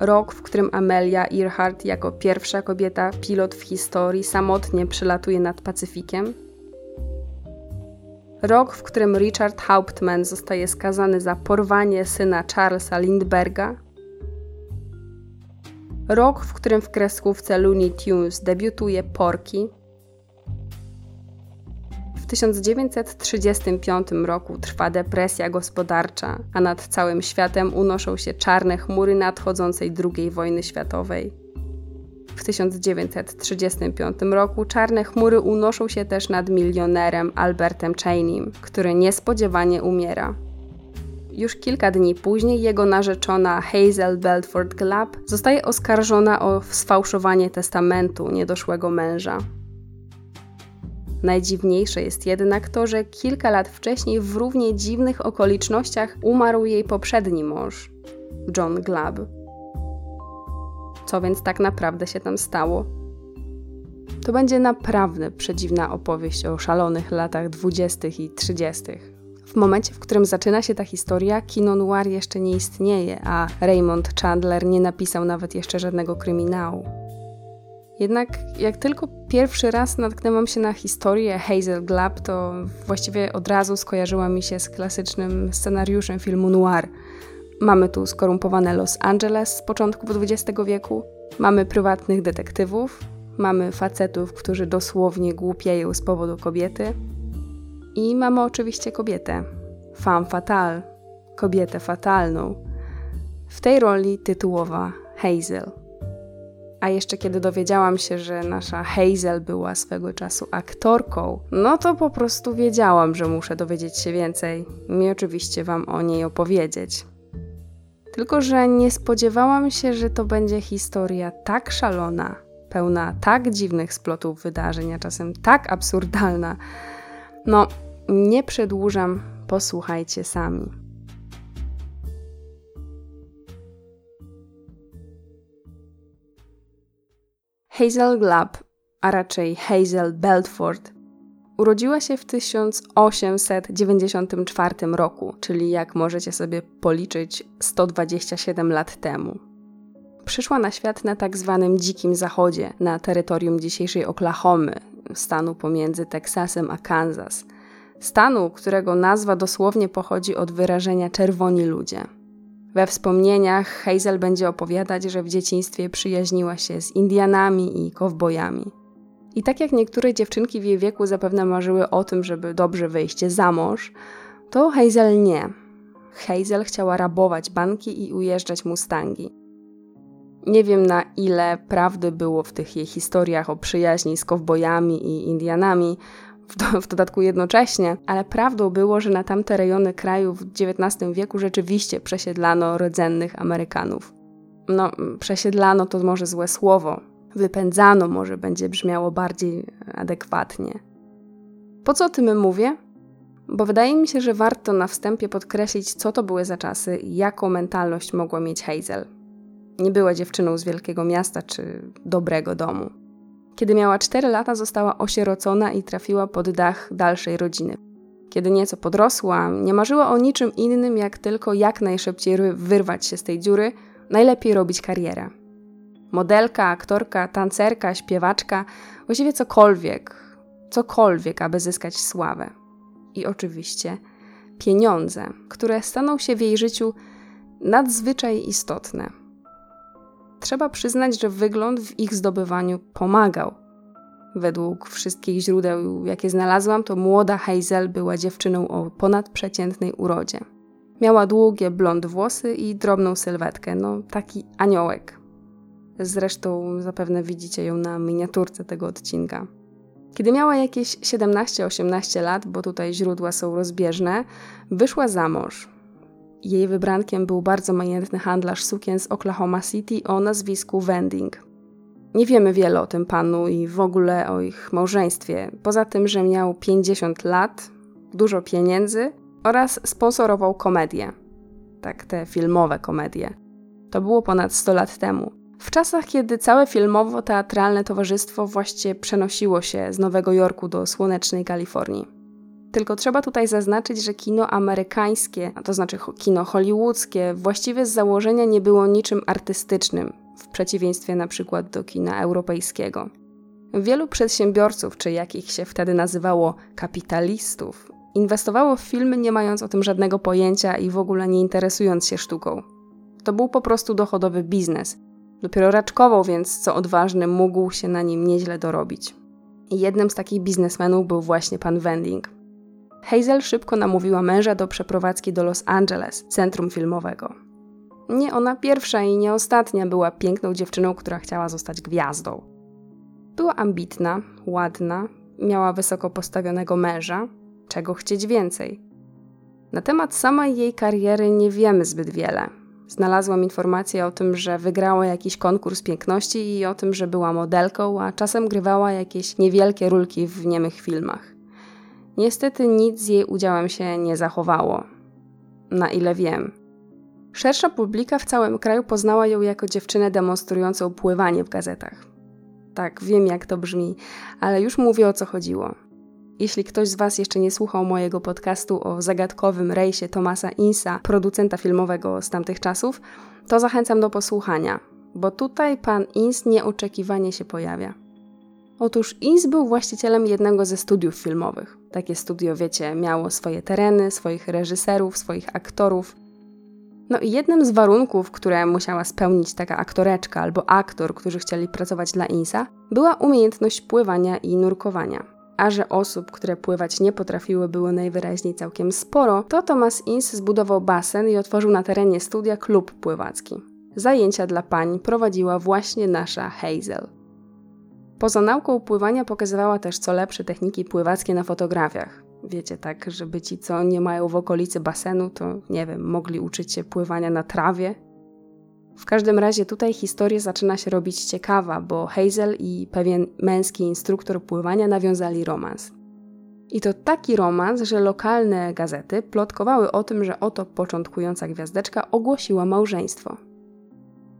Rok, w którym Amelia Earhart jako pierwsza kobieta pilot w historii samotnie przelatuje nad Pacyfikiem. Rok, w którym Richard Hauptmann zostaje skazany za porwanie syna Charlesa Lindberga. Rok, w którym w kreskówce Looney Tunes debiutuje Porky. W 1935 roku trwa depresja gospodarcza, a nad całym światem unoszą się czarne chmury nadchodzącej II wojny światowej. W 1935 roku czarne chmury unoszą się też nad milionerem Albertem Cheneym, który niespodziewanie umiera. Już kilka dni później jego narzeczona Hazel Belford Glapp zostaje oskarżona o sfałszowanie testamentu niedoszłego męża. Najdziwniejsze jest jednak to, że kilka lat wcześniej w równie dziwnych okolicznościach umarł jej poprzedni mąż, John Glabb. Co więc tak naprawdę się tam stało? To będzie naprawdę przedziwna opowieść o szalonych latach dwudziestych i trzydziestych. W momencie, w którym zaczyna się ta historia, kino noir jeszcze nie istnieje, a Raymond Chandler nie napisał nawet jeszcze żadnego kryminału. Jednak jak tylko pierwszy raz natknęłam się na historię Hazel Glapp, to właściwie od razu skojarzyła mi się z klasycznym scenariuszem filmu noir. Mamy tu skorumpowane Los Angeles z początku XX wieku, mamy prywatnych detektywów, mamy facetów, którzy dosłownie głupieją z powodu kobiety i mamy oczywiście kobietę, femme fatale, kobietę fatalną. W tej roli tytułowa Hazel. A jeszcze kiedy dowiedziałam się, że nasza Hazel była swego czasu aktorką, no to po prostu wiedziałam, że muszę dowiedzieć się więcej i oczywiście Wam o niej opowiedzieć. Tylko, że nie spodziewałam się, że to będzie historia tak szalona, pełna tak dziwnych splotów wydarzeń, a czasem tak absurdalna. No, nie przedłużam, posłuchajcie sami. Hazel Glapp, a raczej Hazel Belford, urodziła się w 1894 roku, czyli jak możecie sobie policzyć 127 lat temu. Przyszła na świat na tak zwanym Dzikim Zachodzie, na terytorium dzisiejszej Oklahomy, stanu pomiędzy Teksasem a Kansas. Stanu, którego nazwa dosłownie pochodzi od wyrażenia czerwoni ludzie. We wspomnieniach Hazel będzie opowiadać, że w dzieciństwie przyjaźniła się z Indianami i kowbojami. I tak jak niektóre dziewczynki w jej wieku zapewne marzyły o tym, żeby dobrze wyjść za mąż, to Hazel nie. Hazel chciała rabować banki i ujeżdżać mustangi. Nie wiem na ile prawdy było w tych jej historiach o przyjaźni z kowbojami i Indianami, w, do, w dodatku jednocześnie, ale prawdą było, że na tamte rejony kraju w XIX wieku rzeczywiście przesiedlano rdzennych Amerykanów. No, przesiedlano to może złe słowo, wypędzano może będzie brzmiało bardziej adekwatnie. Po co o tym mówię? Bo wydaje mi się, że warto na wstępie podkreślić, co to były za czasy i jaką mentalność mogła mieć Hazel. Nie była dziewczyną z wielkiego miasta czy dobrego domu. Kiedy miała 4 lata, została osierocona i trafiła pod dach dalszej rodziny. Kiedy nieco podrosła, nie marzyła o niczym innym, jak tylko jak najszybciej wyrwać się z tej dziury, najlepiej robić karierę. Modelka, aktorka, tancerka, śpiewaczka, właściwie cokolwiek, cokolwiek, aby zyskać sławę. I oczywiście pieniądze, które staną się w jej życiu nadzwyczaj istotne trzeba przyznać, że wygląd w ich zdobywaniu pomagał. Według wszystkich źródeł, jakie znalazłam, to młoda Hazel była dziewczyną o ponadprzeciętnej urodzie. Miała długie blond włosy i drobną sylwetkę, no taki aniołek. Zresztą zapewne widzicie ją na miniaturce tego odcinka. Kiedy miała jakieś 17-18 lat, bo tutaj źródła są rozbieżne, wyszła za mąż. Jej wybrankiem był bardzo majętny handlarz sukien z Oklahoma City o nazwisku Vending. Nie wiemy wiele o tym panu i w ogóle o ich małżeństwie, poza tym, że miał 50 lat, dużo pieniędzy oraz sponsorował komedie. Tak, te filmowe komedie. To było ponad 100 lat temu. W czasach, kiedy całe filmowo-teatralne towarzystwo właściwie przenosiło się z Nowego Jorku do słonecznej Kalifornii. Tylko trzeba tutaj zaznaczyć, że kino amerykańskie, a to znaczy kino hollywoodzkie, właściwie z założenia nie było niczym artystycznym, w przeciwieństwie na przykład do kina europejskiego. Wielu przedsiębiorców, czy jakich się wtedy nazywało kapitalistów, inwestowało w filmy nie mając o tym żadnego pojęcia i w ogóle nie interesując się sztuką. To był po prostu dochodowy biznes. Dopiero raczkował, więc co odważny mógł się na nim nieźle dorobić. Jednym z takich biznesmenów był właśnie pan Wending. Hazel szybko namówiła męża do przeprowadzki do Los Angeles, centrum filmowego. Nie ona pierwsza i nie ostatnia była piękną dziewczyną, która chciała zostać gwiazdą. Była ambitna, ładna, miała wysoko postawionego męża, czego chcieć więcej. Na temat samej jej kariery nie wiemy zbyt wiele. Znalazłam informację o tym, że wygrała jakiś konkurs piękności i o tym, że była modelką, a czasem grywała jakieś niewielkie rulki w niemych filmach. Niestety nic z jej udziałem się nie zachowało. Na ile wiem. Szersza publika w całym kraju poznała ją jako dziewczynę demonstrującą pływanie w gazetach. Tak, wiem jak to brzmi, ale już mówię o co chodziło. Jeśli ktoś z Was jeszcze nie słuchał mojego podcastu o zagadkowym rejsie Tomasa Insa, producenta filmowego z tamtych czasów, to zachęcam do posłuchania, bo tutaj pan Ins nieoczekiwanie się pojawia. Otóż Ins był właścicielem jednego ze studiów filmowych. Takie studio, wiecie, miało swoje tereny, swoich reżyserów, swoich aktorów. No i jednym z warunków, które musiała spełnić taka aktoreczka albo aktor, którzy chcieli pracować dla Insa, była umiejętność pływania i nurkowania. A że osób, które pływać nie potrafiły, było najwyraźniej całkiem sporo, to Thomas Ince zbudował basen i otworzył na terenie studia klub pływacki. Zajęcia dla pań prowadziła właśnie nasza Hazel. Poza nauką pływania pokazywała też co lepsze techniki pływackie na fotografiach. Wiecie, tak, żeby ci, co nie mają w okolicy basenu, to nie wiem, mogli uczyć się pływania na trawie w każdym razie tutaj historia zaczyna się robić ciekawa, bo Hazel i pewien męski instruktor pływania nawiązali romans. I to taki romans, że lokalne gazety plotkowały o tym, że oto początkująca gwiazdeczka ogłosiła małżeństwo.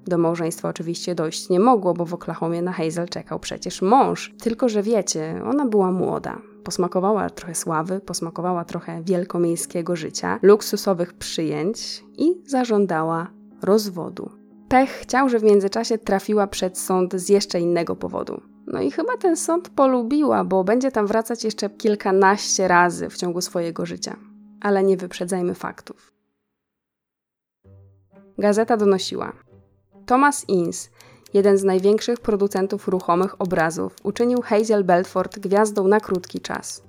Do małżeństwa oczywiście dojść nie mogło, bo w Oklahomie na Hazel czekał przecież mąż. Tylko, że wiecie, ona była młoda. Posmakowała trochę sławy, posmakowała trochę wielkomiejskiego życia, luksusowych przyjęć i zażądała rozwodu. Pech chciał, że w międzyczasie trafiła przed sąd z jeszcze innego powodu. No i chyba ten sąd polubiła, bo będzie tam wracać jeszcze kilkanaście razy w ciągu swojego życia. Ale nie wyprzedzajmy faktów. Gazeta donosiła. Thomas Ince, jeden z największych producentów ruchomych obrazów, uczynił Hazel Belfort gwiazdą na krótki czas.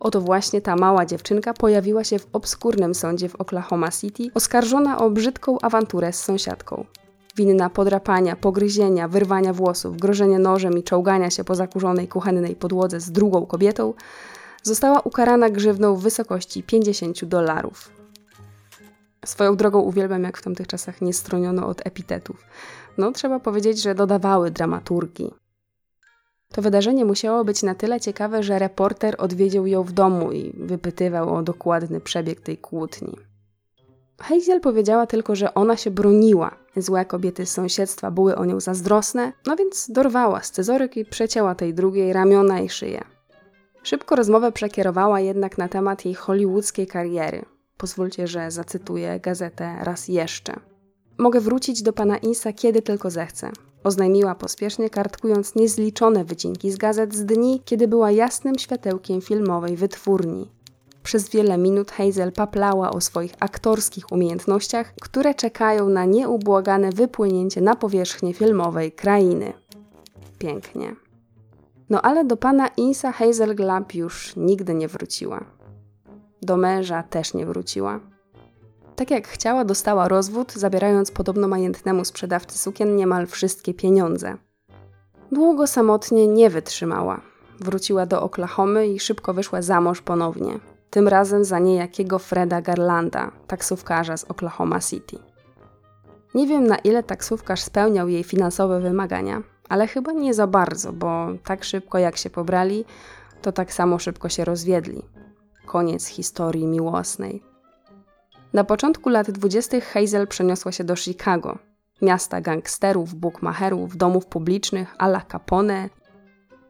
Oto właśnie ta mała dziewczynka pojawiła się w obskurnym sądzie w Oklahoma City, oskarżona o brzydką awanturę z sąsiadką winna podrapania, pogryzienia, wyrwania włosów, grożenia nożem i czołgania się po zakurzonej kuchennej podłodze z drugą kobietą, została ukarana grzywną w wysokości 50 dolarów. Swoją drogą uwielbiam, jak w tamtych czasach nie stroniono od epitetów. No, trzeba powiedzieć, że dodawały dramaturgii. To wydarzenie musiało być na tyle ciekawe, że reporter odwiedził ją w domu i wypytywał o dokładny przebieg tej kłótni. Hazel powiedziała tylko, że ona się broniła. Złe kobiety z sąsiedztwa były o nią zazdrosne, no więc dorwała scyzoryk i przecięła tej drugiej ramiona i szyję. Szybko rozmowę przekierowała jednak na temat jej hollywoodzkiej kariery. Pozwólcie, że zacytuję gazetę raz jeszcze. Mogę wrócić do pana Insa kiedy tylko zechcę. Oznajmiła pospiesznie, kartkując niezliczone wycinki z gazet z dni, kiedy była jasnym światełkiem filmowej wytwórni. Przez wiele minut Hazel paplała o swoich aktorskich umiejętnościach, które czekają na nieubłagane wypłynięcie na powierzchnię filmowej krainy. Pięknie. No ale do pana Insa Hazel Glab już nigdy nie wróciła. Do męża też nie wróciła. Tak jak chciała, dostała rozwód, zabierając podobno majętnemu sprzedawcy sukien niemal wszystkie pieniądze. Długo samotnie nie wytrzymała. Wróciła do Oklahomy i szybko wyszła za mąż ponownie tym razem za niejakiego Freda Garlanda, taksówkarza z Oklahoma City. Nie wiem na ile taksówkarz spełniał jej finansowe wymagania, ale chyba nie za bardzo, bo tak szybko jak się pobrali, to tak samo szybko się rozwiedli. Koniec historii miłosnej. Na początku lat dwudziestych Hazel przeniosła się do Chicago, miasta gangsterów, bookmacherów, domów publicznych, a la Capone.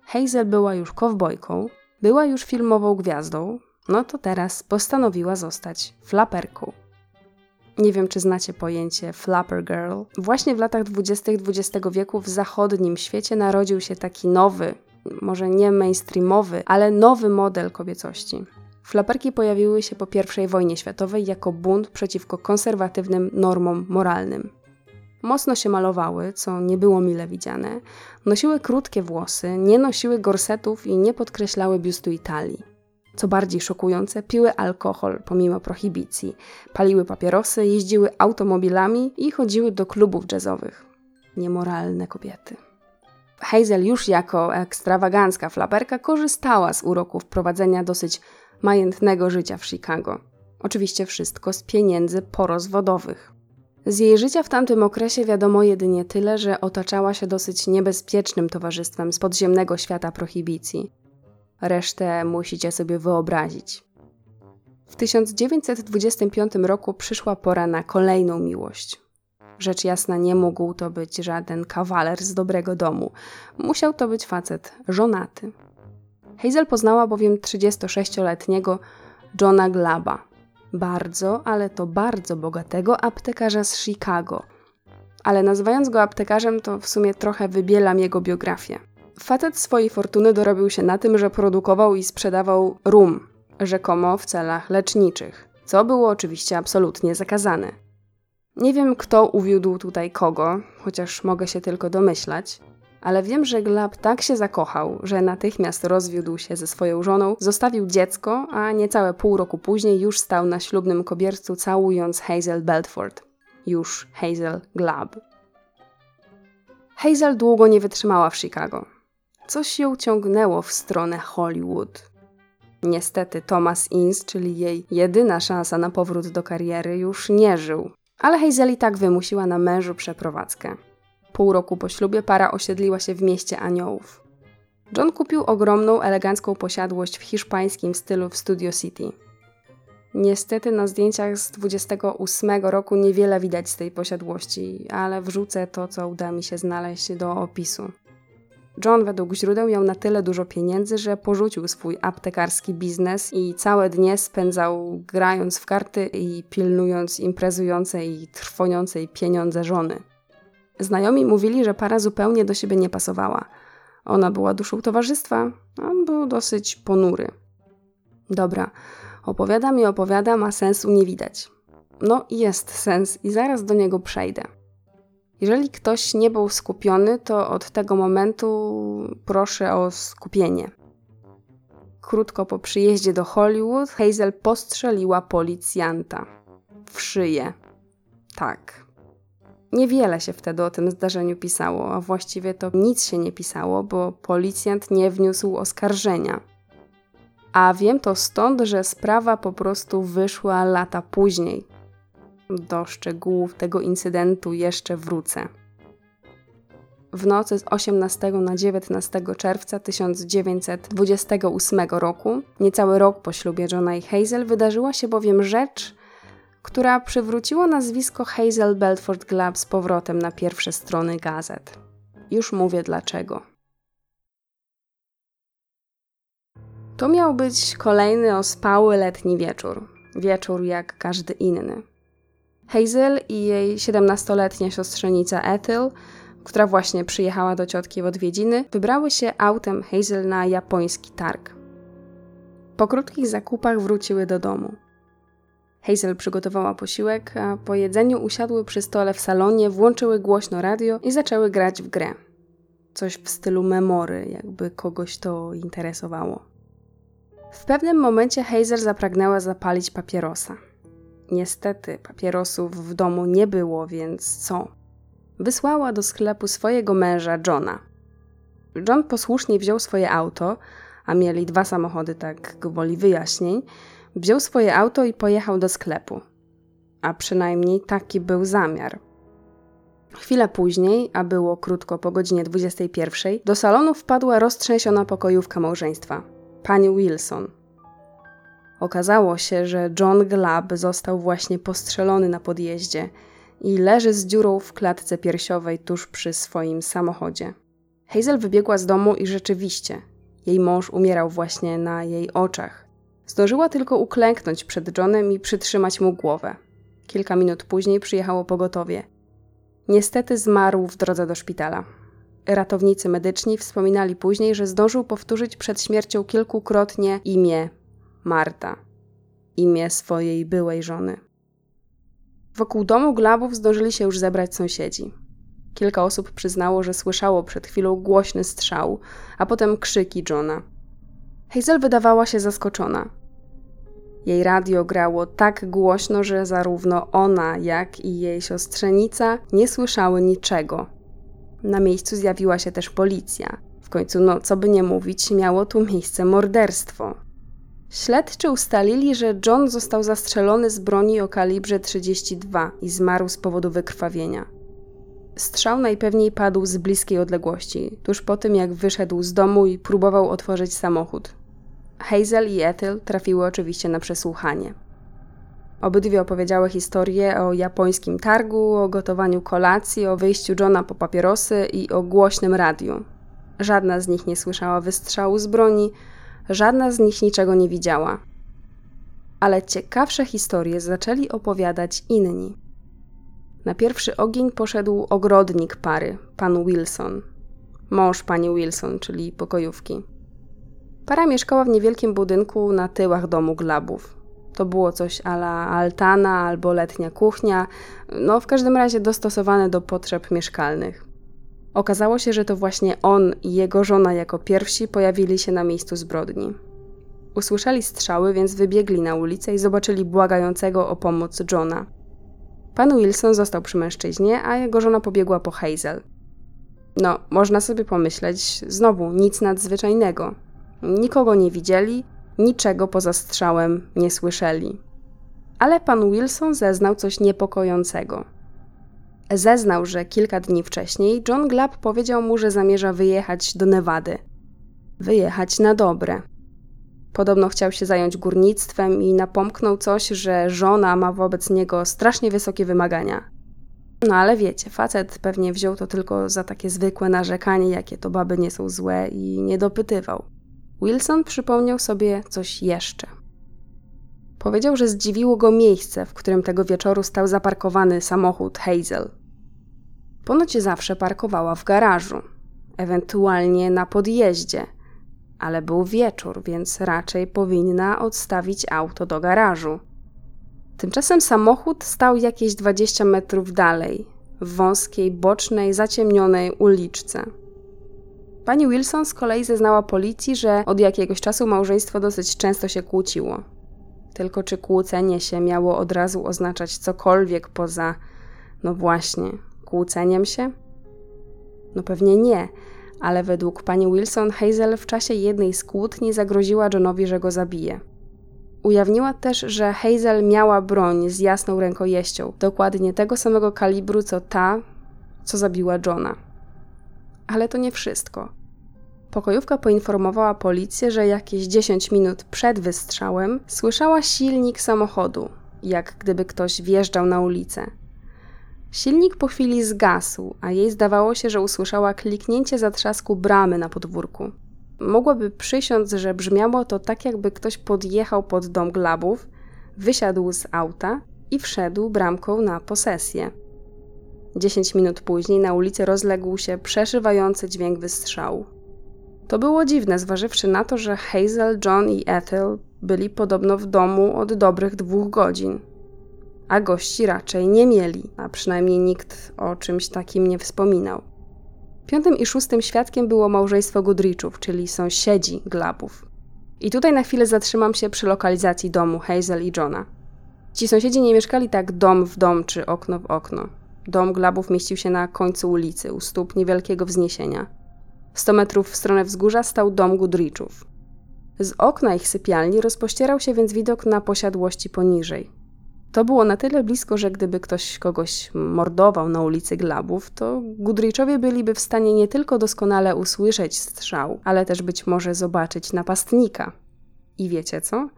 Hazel była już kowbojką, była już filmową gwiazdą, no to teraz postanowiła zostać flaperką. Nie wiem, czy znacie pojęcie Flapper Girl. Właśnie w latach 20. XX wieku w zachodnim świecie narodził się taki nowy, może nie mainstreamowy, ale nowy model kobiecości. Flaperki pojawiły się po I wojnie światowej jako bunt przeciwko konserwatywnym normom moralnym. Mocno się malowały, co nie było mile widziane, nosiły krótkie włosy, nie nosiły gorsetów i nie podkreślały biustu i talii. Co bardziej szokujące, piły alkohol pomimo prohibicji, paliły papierosy, jeździły automobilami i chodziły do klubów jazzowych. Niemoralne kobiety. Hazel już jako ekstrawagancka flaperka korzystała z uroków prowadzenia dosyć majętnego życia w Chicago. Oczywiście wszystko z pieniędzy porozwodowych. Z jej życia w tamtym okresie wiadomo jedynie tyle, że otaczała się dosyć niebezpiecznym towarzystwem z podziemnego świata prohibicji. Resztę musicie sobie wyobrazić. W 1925 roku przyszła pora na kolejną miłość. Rzecz jasna, nie mógł to być żaden kawaler z dobrego domu. Musiał to być facet żonaty. Hazel poznała bowiem 36-letniego Johna Glaba, bardzo, ale to bardzo bogatego aptekarza z Chicago. Ale nazywając go aptekarzem, to w sumie trochę wybielam jego biografię. Facet swojej fortuny dorobił się na tym, że produkował i sprzedawał rum, rzekomo w celach leczniczych, co było oczywiście absolutnie zakazane. Nie wiem, kto uwiódł tutaj kogo, chociaż mogę się tylko domyślać, ale wiem, że Glab tak się zakochał, że natychmiast rozwiódł się ze swoją żoną, zostawił dziecko, a niecałe pół roku później już stał na ślubnym kobiercu całując Hazel Belford. Już Hazel Glab. Hazel długo nie wytrzymała w Chicago. Coś ją ciągnęło w stronę Hollywood. Niestety Thomas Ince, czyli jej jedyna szansa na powrót do kariery, już nie żył. Ale Hazel i tak wymusiła na mężu przeprowadzkę. Pół roku po ślubie para osiedliła się w mieście aniołów. John kupił ogromną, elegancką posiadłość w hiszpańskim stylu w Studio City. Niestety na zdjęciach z 28 roku niewiele widać z tej posiadłości, ale wrzucę to, co uda mi się znaleźć do opisu. John według źródeł miał na tyle dużo pieniędzy, że porzucił swój aptekarski biznes i całe dnie spędzał grając w karty i pilnując imprezującej i trwoniącej pieniądze żony. Znajomi mówili, że para zupełnie do siebie nie pasowała. Ona była duszą towarzystwa, a on był dosyć ponury. Dobra, opowiadam i opowiadam, a sensu nie widać. No, jest sens i zaraz do niego przejdę. Jeżeli ktoś nie był skupiony, to od tego momentu proszę o skupienie. Krótko po przyjeździe do Hollywood, Hazel postrzeliła policjanta w szyję. Tak. Niewiele się wtedy o tym zdarzeniu pisało, a właściwie to nic się nie pisało, bo policjant nie wniósł oskarżenia. A wiem to stąd, że sprawa po prostu wyszła lata później, do szczegółów tego incydentu jeszcze wrócę. W nocy z 18 na 19 czerwca 1928 roku, niecały rok po ślubie Johna i Hazel, wydarzyła się bowiem rzecz, która przywróciła nazwisko Hazel Belford Glab z powrotem na pierwsze strony gazet. Już mówię dlaczego. To miał być kolejny ospały letni wieczór. Wieczór jak każdy inny. Hazel i jej 17-letnia siostrzenica Ethel, która właśnie przyjechała do ciotki w odwiedziny, wybrały się autem Hazel na japoński targ. Po krótkich zakupach wróciły do domu. Hazel przygotowała posiłek, a po jedzeniu usiadły przy stole w salonie, włączyły głośno radio i zaczęły grać w grę. Coś w stylu memory, jakby kogoś to interesowało. W pewnym momencie Hazel zapragnęła zapalić papierosa. Niestety papierosów w domu nie było, więc co? Wysłała do sklepu swojego męża Johna. John posłusznie wziął swoje auto, a mieli dwa samochody, tak gwoli wyjaśnień, wziął swoje auto i pojechał do sklepu. A przynajmniej taki był zamiar. Chwilę później, a było krótko po godzinie 21, do salonu wpadła roztrzęsiona pokojówka małżeństwa, pani Wilson. Okazało się, że John Glab został właśnie postrzelony na podjeździe i leży z dziurą w klatce piersiowej tuż przy swoim samochodzie. Hazel wybiegła z domu i rzeczywiście, jej mąż umierał właśnie na jej oczach. Zdążyła tylko uklęknąć przed Johnem i przytrzymać mu głowę. Kilka minut później przyjechało pogotowie. Niestety zmarł w drodze do szpitala. Ratownicy medyczni wspominali później, że zdążył powtórzyć przed śmiercią kilkukrotnie imię Marta, imię swojej byłej żony. Wokół domu Glabów zdążyli się już zebrać sąsiedzi. Kilka osób przyznało, że słyszało przed chwilą głośny strzał, a potem krzyki Johna. Hazel wydawała się zaskoczona. Jej radio grało tak głośno, że zarówno ona, jak i jej siostrzenica nie słyszały niczego. Na miejscu zjawiła się też policja. W końcu, no co by nie mówić, miało tu miejsce morderstwo. Śledczy ustalili, że John został zastrzelony z broni o kalibrze 32 i zmarł z powodu wykrwawienia. Strzał najpewniej padł z bliskiej odległości, tuż po tym jak wyszedł z domu i próbował otworzyć samochód. Hazel i Ethel trafiły oczywiście na przesłuchanie. Obydwie opowiedziały historię o japońskim targu, o gotowaniu kolacji, o wyjściu Johna po papierosy i o głośnym radiu. Żadna z nich nie słyszała wystrzału z broni, żadna z nich niczego nie widziała. Ale ciekawsze historie zaczęli opowiadać inni. Na pierwszy ogień poszedł ogrodnik pary, pan Wilson, mąż pani Wilson, czyli pokojówki. Para mieszkała w niewielkim budynku na tyłach domu Glabów. To było coś ala altana albo letnia kuchnia, no w każdym razie dostosowane do potrzeb mieszkalnych. Okazało się, że to właśnie on i jego żona jako pierwsi pojawili się na miejscu zbrodni. Usłyszeli strzały, więc wybiegli na ulicę i zobaczyli błagającego o pomoc Johna. Pan Wilson został przy mężczyźnie, a jego żona pobiegła po Hazel. No, można sobie pomyśleć, znowu nic nadzwyczajnego. Nikogo nie widzieli, niczego poza strzałem nie słyszeli. Ale pan Wilson zeznał coś niepokojącego. Zeznał, że kilka dni wcześniej John Glab powiedział mu, że zamierza wyjechać do Nevady. Wyjechać na dobre. Podobno chciał się zająć górnictwem i napomknął coś, że żona ma wobec niego strasznie wysokie wymagania. No ale wiecie, facet pewnie wziął to tylko za takie zwykłe narzekanie, jakie to baby nie są złe i nie dopytywał. Wilson przypomniał sobie coś jeszcze. Powiedział, że zdziwiło go miejsce, w którym tego wieczoru stał zaparkowany samochód Hazel. Ponoć zawsze parkowała w garażu, ewentualnie na podjeździe, ale był wieczór, więc raczej powinna odstawić auto do garażu. Tymczasem samochód stał jakieś 20 metrów dalej, w wąskiej, bocznej, zaciemnionej uliczce. Pani Wilson z kolei zeznała policji, że od jakiegoś czasu małżeństwo dosyć często się kłóciło. Tylko czy kłócenie się miało od razu oznaczać cokolwiek poza, no właśnie, kłóceniem się? No pewnie nie, ale według pani Wilson Hazel w czasie jednej z kłótni zagroziła Johnowi, że go zabije. Ujawniła też, że Hazel miała broń z jasną rękojeścią, dokładnie tego samego kalibru co ta, co zabiła Johna. Ale to nie wszystko. Pokojówka poinformowała policję, że jakieś 10 minut przed wystrzałem słyszała silnik samochodu, jak gdyby ktoś wjeżdżał na ulicę. Silnik po chwili zgasł, a jej zdawało się, że usłyszała kliknięcie zatrzasku bramy na podwórku. Mogłaby przysiąc, że brzmiało to tak, jakby ktoś podjechał pod dom glabów, wysiadł z auta i wszedł bramką na posesję. Dziesięć minut później na ulicy rozległ się przeszywający dźwięk wystrzału. To było dziwne, zważywszy na to, że Hazel, John i Ethel byli podobno w domu od dobrych dwóch godzin. A gości raczej nie mieli, a przynajmniej nikt o czymś takim nie wspominał. Piątym i szóstym świadkiem było małżeństwo Goodrichów, czyli sąsiedzi Glabów. I tutaj na chwilę zatrzymam się przy lokalizacji domu Hazel i Johna. Ci sąsiedzi nie mieszkali tak dom w dom czy okno w okno. Dom Glabów mieścił się na końcu ulicy, u stóp niewielkiego wzniesienia. 100 metrów w stronę wzgórza stał dom Goodrichów. Z okna ich sypialni rozpościerał się więc widok na posiadłości poniżej. To było na tyle blisko, że gdyby ktoś kogoś mordował na ulicy Glabów, to Goodrichowie byliby w stanie nie tylko doskonale usłyszeć strzał, ale też być może zobaczyć napastnika. I wiecie co?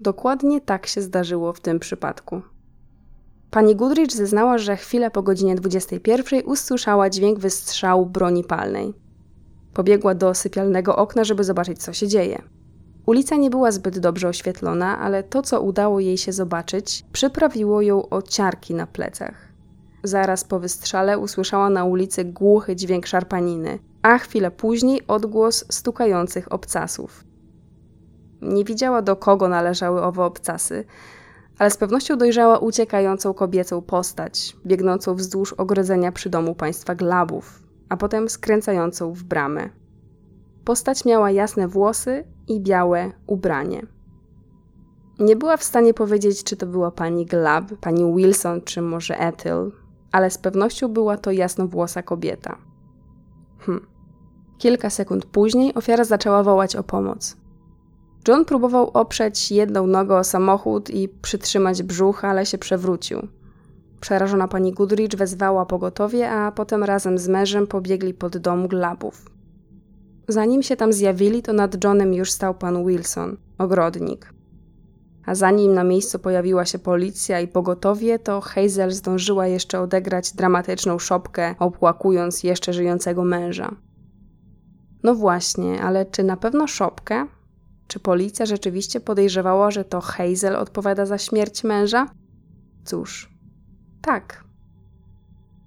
Dokładnie tak się zdarzyło w tym przypadku. Pani Goodrich zeznała, że chwilę po godzinie 21 usłyszała dźwięk wystrzału broni palnej. Pobiegła do sypialnego okna, żeby zobaczyć, co się dzieje. Ulica nie była zbyt dobrze oświetlona, ale to, co udało jej się zobaczyć, przyprawiło ją o ciarki na plecach. Zaraz po wystrzale usłyszała na ulicy głuchy dźwięk szarpaniny, a chwilę później odgłos stukających obcasów. Nie widziała, do kogo należały owe obcasy, ale z pewnością dojrzała uciekającą kobiecą postać, biegnącą wzdłuż ogrodzenia przy domu państwa Glabów, a potem skręcającą w bramę. Postać miała jasne włosy i białe ubranie. Nie była w stanie powiedzieć, czy to była pani Glab, pani Wilson, czy może Ethel, ale z pewnością była to jasnowłosa kobieta. Hm. Kilka sekund później ofiara zaczęła wołać o pomoc. John próbował oprzeć jedną nogą o samochód i przytrzymać brzuch, ale się przewrócił. Przerażona pani Goodrich wezwała pogotowie, a potem razem z mężem pobiegli pod dom Glabów. Zanim się tam zjawili, to nad Johnem już stał pan Wilson, ogrodnik. A zanim na miejscu pojawiła się policja i pogotowie, to Hazel zdążyła jeszcze odegrać dramatyczną szopkę, opłakując jeszcze żyjącego męża. No właśnie, ale czy na pewno szopkę? Czy policja rzeczywiście podejrzewała, że to Hazel odpowiada za śmierć męża? Cóż, tak.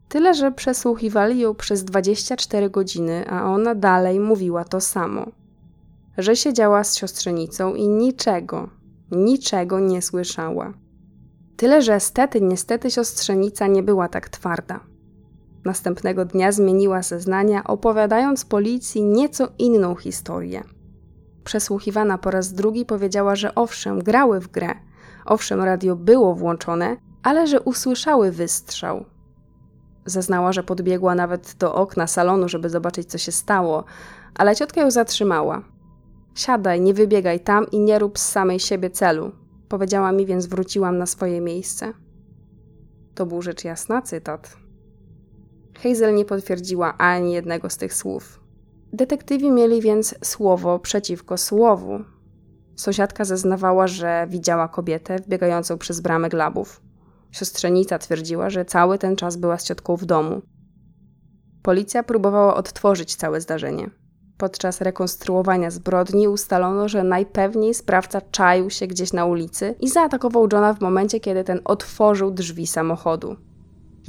Tyle, że przesłuchiwali ją przez 24 godziny, a ona dalej mówiła to samo. Że siedziała z siostrzenicą i niczego, niczego nie słyszała. Tyle, że stety, niestety siostrzenica nie była tak twarda. Następnego dnia zmieniła zeznania, opowiadając policji nieco inną historię – przesłuchiwana po raz drugi, powiedziała, że owszem, grały w grę, owszem, radio było włączone, ale że usłyszały wystrzał. Zaznała, że podbiegła nawet do okna salonu, żeby zobaczyć, co się stało, ale ciotka ją zatrzymała. Siadaj, nie wybiegaj tam i nie rób z samej siebie celu, powiedziała mi, więc wróciłam na swoje miejsce. To był rzecz jasna cytat. Hazel nie potwierdziła ani jednego z tych słów. Detektywi mieli więc słowo przeciwko słowu. Sąsiadka zeznawała, że widziała kobietę wbiegającą przez bramę glabów. Siostrzenica twierdziła, że cały ten czas była z ciotką w domu. Policja próbowała odtworzyć całe zdarzenie. Podczas rekonstruowania zbrodni ustalono, że najpewniej sprawca czaił się gdzieś na ulicy i zaatakował Johna w momencie, kiedy ten otworzył drzwi samochodu.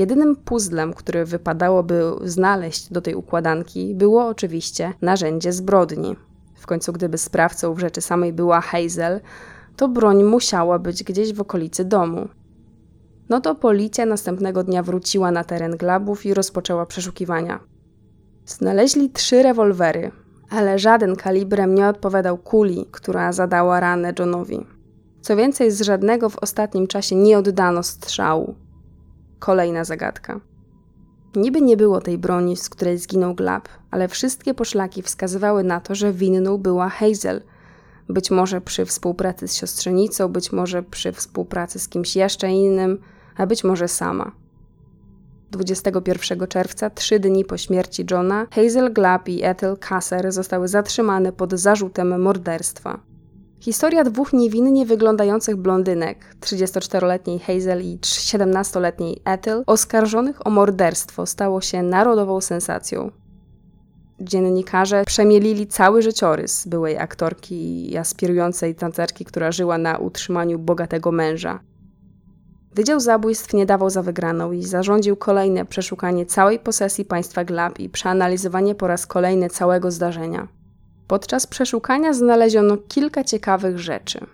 Jedynym puzzlem, który wypadałoby znaleźć do tej układanki, było oczywiście narzędzie zbrodni. W końcu, gdyby sprawcą w rzeczy samej była Hazel, to broń musiała być gdzieś w okolicy domu. No to policja następnego dnia wróciła na teren Glabów i rozpoczęła przeszukiwania. Znaleźli trzy rewolwery, ale żaden kalibrem nie odpowiadał kuli, która zadała ranę Johnowi. Co więcej, z żadnego w ostatnim czasie nie oddano strzału. Kolejna zagadka. Niby nie było tej broni, z której zginął Glab, ale wszystkie poszlaki wskazywały na to, że winną była Hazel. Być może przy współpracy z siostrzenicą, być może przy współpracy z kimś jeszcze innym, a być może sama. 21 czerwca, trzy dni po śmierci Johna, Hazel Glab i Ethel Kasser zostały zatrzymane pod zarzutem morderstwa. Historia dwóch niewinnie wyglądających blondynek, 34-letniej Hazel i 17-letniej Ethel, oskarżonych o morderstwo, stało się narodową sensacją. Dziennikarze przemielili cały życiorys byłej aktorki i aspirującej tancerki, która żyła na utrzymaniu bogatego męża. Wydział Zabójstw nie dawał za wygraną i zarządził kolejne przeszukanie całej posesji państwa Glab i przeanalizowanie po raz kolejny całego zdarzenia. Podczas przeszukania znaleziono kilka ciekawych rzeczy.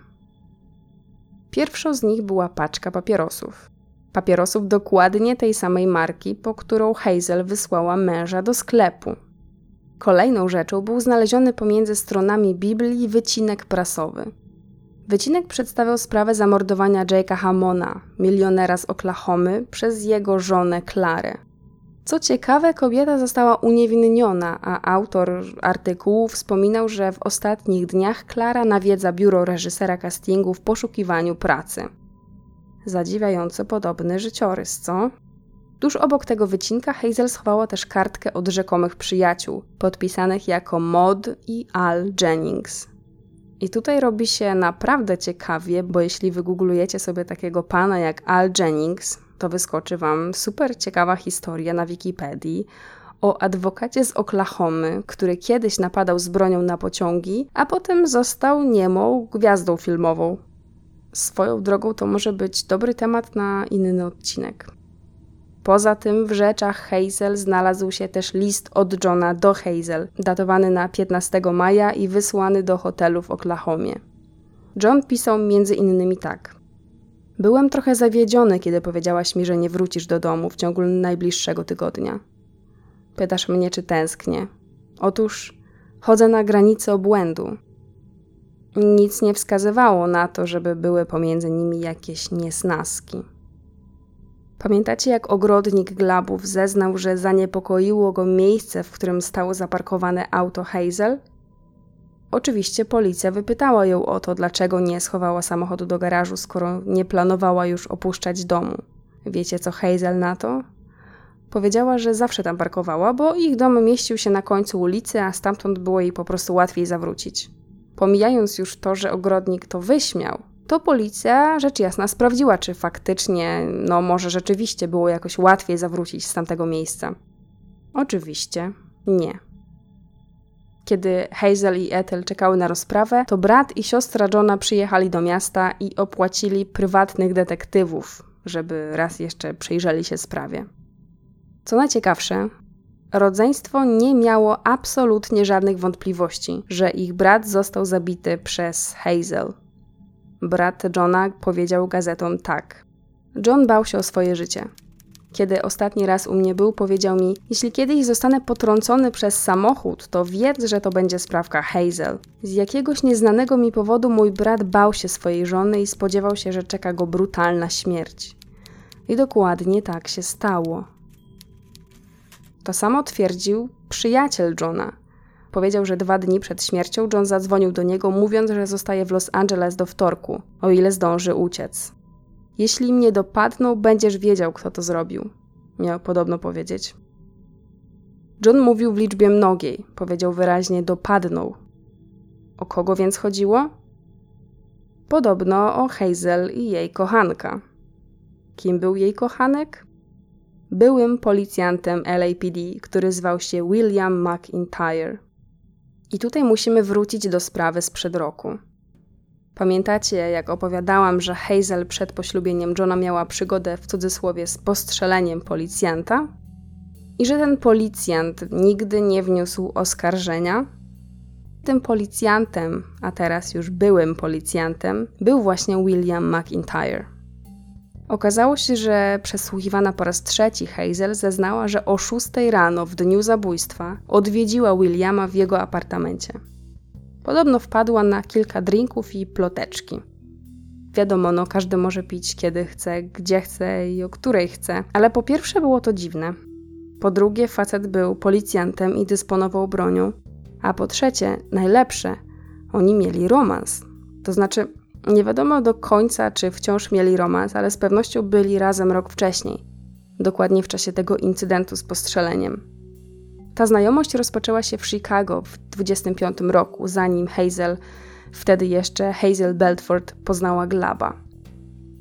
Pierwszą z nich była paczka papierosów. Papierosów dokładnie tej samej marki, po którą Hazel wysłała męża do sklepu. Kolejną rzeczą był znaleziony pomiędzy stronami Biblii wycinek prasowy. Wycinek przedstawiał sprawę zamordowania Jake'a Hammona, milionera z Oklahomy, przez jego żonę Klarę. Co ciekawe, kobieta została uniewinniona, a autor artykułu wspominał, że w ostatnich dniach Klara nawiedza biuro reżysera castingu w poszukiwaniu pracy. Zadziwiająco podobny życiorys, co? Tuż obok tego wycinka Hazel schowała też kartkę od rzekomych przyjaciół, podpisanych jako Mod i Al Jennings. I tutaj robi się naprawdę ciekawie, bo jeśli wygooglujecie sobie takiego pana jak Al Jennings, to wyskoczy Wam super ciekawa historia na Wikipedii o adwokacie z Oklahomy, który kiedyś napadał z bronią na pociągi, a potem został niemą gwiazdą filmową. Swoją drogą to może być dobry temat na inny odcinek. Poza tym w rzeczach Hazel znalazł się też list od Johna do Hazel, datowany na 15 maja i wysłany do hotelu w Oklahomie. John pisał między innymi tak. Byłem trochę zawiedziony, kiedy powiedziałaś mi, że nie wrócisz do domu w ciągu najbliższego tygodnia. Pytasz mnie, czy tęsknię. Otóż chodzę na granicę obłędu. Nic nie wskazywało na to, żeby były pomiędzy nimi jakieś niesnaski. Pamiętacie, jak ogrodnik Glabów zeznał, że zaniepokoiło go miejsce, w którym stało zaparkowane auto Hazel? Oczywiście policja wypytała ją o to, dlaczego nie schowała samochodu do garażu, skoro nie planowała już opuszczać domu. Wiecie, co Hazel na to? Powiedziała, że zawsze tam parkowała, bo ich dom mieścił się na końcu ulicy, a stamtąd było jej po prostu łatwiej zawrócić. Pomijając już to, że ogrodnik to wyśmiał, to policja rzecz jasna sprawdziła, czy faktycznie, no może rzeczywiście było jakoś łatwiej zawrócić z tamtego miejsca. Oczywiście nie. Kiedy Hazel i Ethel czekały na rozprawę, to brat i siostra Johna przyjechali do miasta i opłacili prywatnych detektywów, żeby raz jeszcze przyjrzeli się sprawie. Co najciekawsze, rodzeństwo nie miało absolutnie żadnych wątpliwości, że ich brat został zabity przez Hazel. Brat Johna powiedział gazetom tak. John bał się o swoje życie. Kiedy ostatni raz u mnie był, powiedział mi: Jeśli kiedyś zostanę potrącony przez samochód, to wiedz, że to będzie sprawka Hazel. Z jakiegoś nieznanego mi powodu mój brat bał się swojej żony i spodziewał się, że czeka go brutalna śmierć. I dokładnie tak się stało. To samo twierdził przyjaciel Johna. Powiedział, że dwa dni przed śmiercią John zadzwonił do niego, mówiąc, że zostaje w Los Angeles do wtorku, o ile zdąży uciec. Jeśli mnie dopadną, będziesz wiedział, kto to zrobił. Miał podobno powiedzieć. John mówił w liczbie mnogiej, powiedział wyraźnie dopadną. O kogo więc chodziło? Podobno o Hazel i jej kochanka. Kim był jej kochanek? Byłym policjantem LAPD, który zwał się William McIntyre. I tutaj musimy wrócić do sprawy sprzed roku. Pamiętacie, jak opowiadałam, że Hazel przed poślubieniem Johna miała przygodę w cudzysłowie z postrzeleniem policjanta? I że ten policjant nigdy nie wniósł oskarżenia? Tym policjantem, a teraz już byłym policjantem, był właśnie William McIntyre. Okazało się, że przesłuchiwana po raz trzeci Hazel zeznała, że o 6 rano w dniu zabójstwa odwiedziła Williama w jego apartamencie. Podobno wpadła na kilka drinków i ploteczki. Wiadomo, no każdy może pić kiedy chce, gdzie chce i o której chce, ale po pierwsze było to dziwne. Po drugie, facet był policjantem i dysponował bronią. A po trzecie, najlepsze, oni mieli romans. To znaczy, nie wiadomo do końca, czy wciąż mieli romans, ale z pewnością byli razem rok wcześniej. Dokładnie w czasie tego incydentu z postrzeleniem. Ta znajomość rozpoczęła się w Chicago w 25 roku, zanim Hazel, wtedy jeszcze Hazel Belford, poznała Glaba.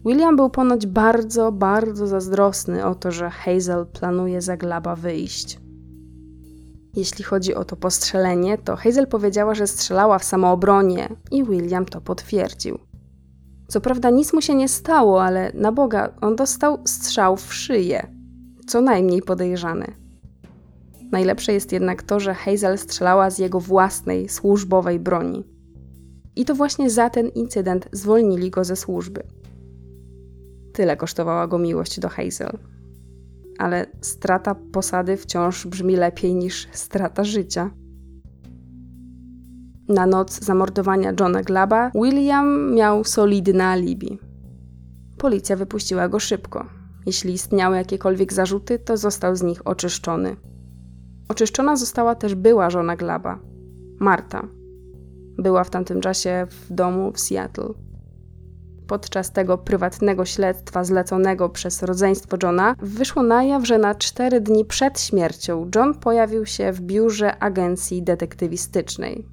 William był ponoć bardzo, bardzo zazdrosny o to, że Hazel planuje za Glaba wyjść. Jeśli chodzi o to postrzelenie, to Hazel powiedziała, że strzelała w samoobronie i William to potwierdził. Co prawda nic mu się nie stało, ale na Boga, on dostał strzał w szyję. Co najmniej podejrzany. Najlepsze jest jednak to, że Hazel strzelała z jego własnej, służbowej broni. I to właśnie za ten incydent zwolnili go ze służby. Tyle kosztowała go miłość do Hazel. Ale strata posady wciąż brzmi lepiej niż strata życia. Na noc zamordowania Johna Glaba William miał solidne alibi. Policja wypuściła go szybko Jeśli istniały jakiekolwiek zarzuty, to został z nich oczyszczony. Oczyszczona została też była żona Glaba, Marta. Była w tamtym czasie w domu w Seattle. Podczas tego prywatnego śledztwa zleconego przez rodzeństwo Johna wyszło na jaw, że na cztery dni przed śmiercią John pojawił się w biurze agencji detektywistycznej.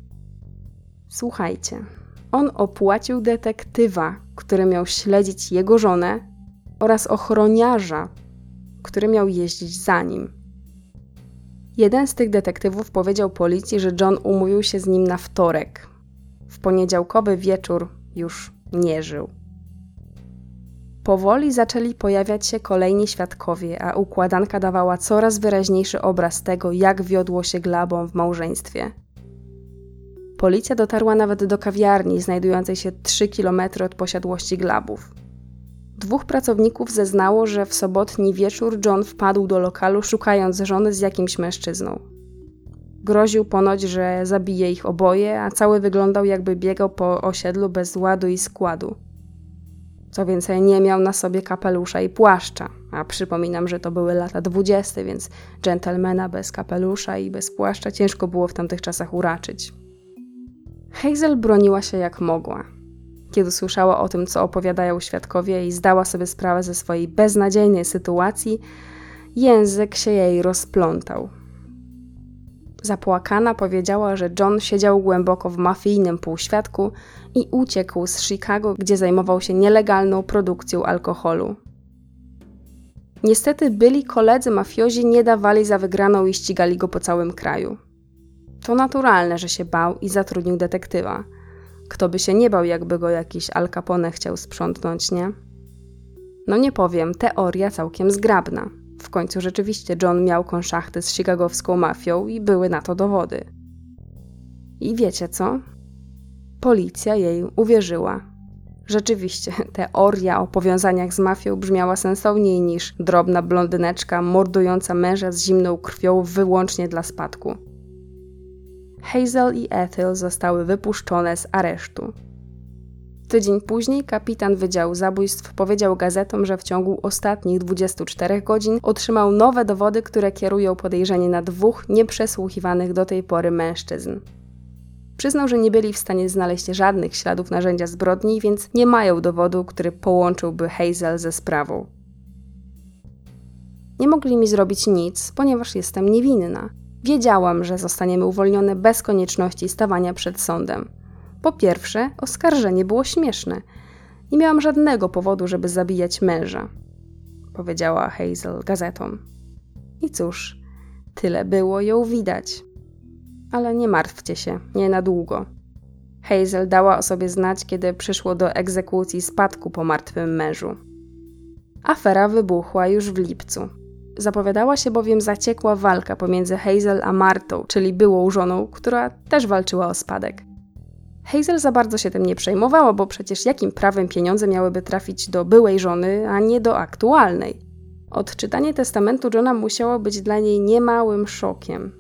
Słuchajcie, on opłacił detektywa, który miał śledzić jego żonę, oraz ochroniarza, który miał jeździć za nim. Jeden z tych detektywów powiedział policji, że John umówił się z nim na wtorek. W poniedziałkowy wieczór już nie żył. Powoli zaczęli pojawiać się kolejni świadkowie, a układanka dawała coraz wyraźniejszy obraz tego, jak wiodło się glabą w małżeństwie. Policja dotarła nawet do kawiarni znajdującej się 3 km od posiadłości glabów. Dwóch pracowników zeznało, że w sobotni wieczór John wpadł do lokalu szukając żony z jakimś mężczyzną. Groził ponoć, że zabije ich oboje, a cały wyglądał jakby biegał po osiedlu bez ładu i składu. Co więcej, nie miał na sobie kapelusza i płaszcza, a przypominam, że to były lata dwudzieste, więc dżentelmena bez kapelusza i bez płaszcza ciężko było w tamtych czasach uraczyć. Hazel broniła się jak mogła. Kiedy słyszała o tym, co opowiadają świadkowie i zdała sobie sprawę ze swojej beznadziejnej sytuacji, język się jej rozplątał. Zapłakana powiedziała, że John siedział głęboko w mafijnym półświadku i uciekł z Chicago, gdzie zajmował się nielegalną produkcją alkoholu. Niestety byli koledzy mafiozi nie dawali za wygraną i ścigali go po całym kraju. To naturalne, że się bał i zatrudnił detektywa. Kto by się nie bał, jakby go jakiś Al Capone chciał sprzątnąć, nie? No nie powiem, teoria całkiem zgrabna. W końcu rzeczywiście John miał konszachty z chicagowską mafią i były na to dowody. I wiecie co? Policja jej uwierzyła. Rzeczywiście, teoria o powiązaniach z mafią brzmiała sensowniej niż drobna blondyneczka mordująca męża z zimną krwią wyłącznie dla spadku. Hazel i Ethel zostały wypuszczone z aresztu. Tydzień później kapitan Wydziału Zabójstw powiedział gazetom, że w ciągu ostatnich 24 godzin otrzymał nowe dowody, które kierują podejrzenie na dwóch nieprzesłuchiwanych do tej pory mężczyzn. Przyznał, że nie byli w stanie znaleźć żadnych śladów narzędzia zbrodni, więc nie mają dowodu, który połączyłby Hazel ze sprawą. Nie mogli mi zrobić nic, ponieważ jestem niewinna. Wiedziałam, że zostaniemy uwolnione bez konieczności stawania przed sądem. Po pierwsze, oskarżenie było śmieszne. Nie miałam żadnego powodu, żeby zabijać męża, powiedziała Hazel gazetom. I cóż, tyle było ją widać. Ale nie martwcie się, nie na długo. Hazel dała o sobie znać, kiedy przyszło do egzekucji spadku po martwym mężu. Afera wybuchła już w lipcu. Zapowiadała się bowiem zaciekła walka pomiędzy Hazel a Martą, czyli byłą żoną, która też walczyła o spadek. Hazel za bardzo się tym nie przejmowała, bo przecież jakim prawem pieniądze miałyby trafić do byłej żony, a nie do aktualnej? Odczytanie testamentu Johna musiało być dla niej niemałym szokiem.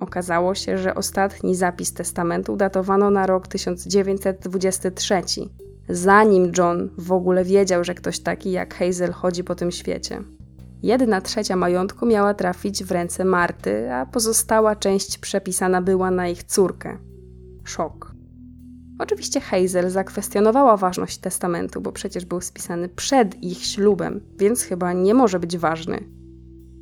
Okazało się, że ostatni zapis testamentu datowano na rok 1923, zanim John w ogóle wiedział, że ktoś taki jak Hazel chodzi po tym świecie. Jedna trzecia majątku miała trafić w ręce Marty, a pozostała część przepisana była na ich córkę. Szok. Oczywiście Hazel zakwestionowała ważność testamentu, bo przecież był spisany przed ich ślubem, więc chyba nie może być ważny.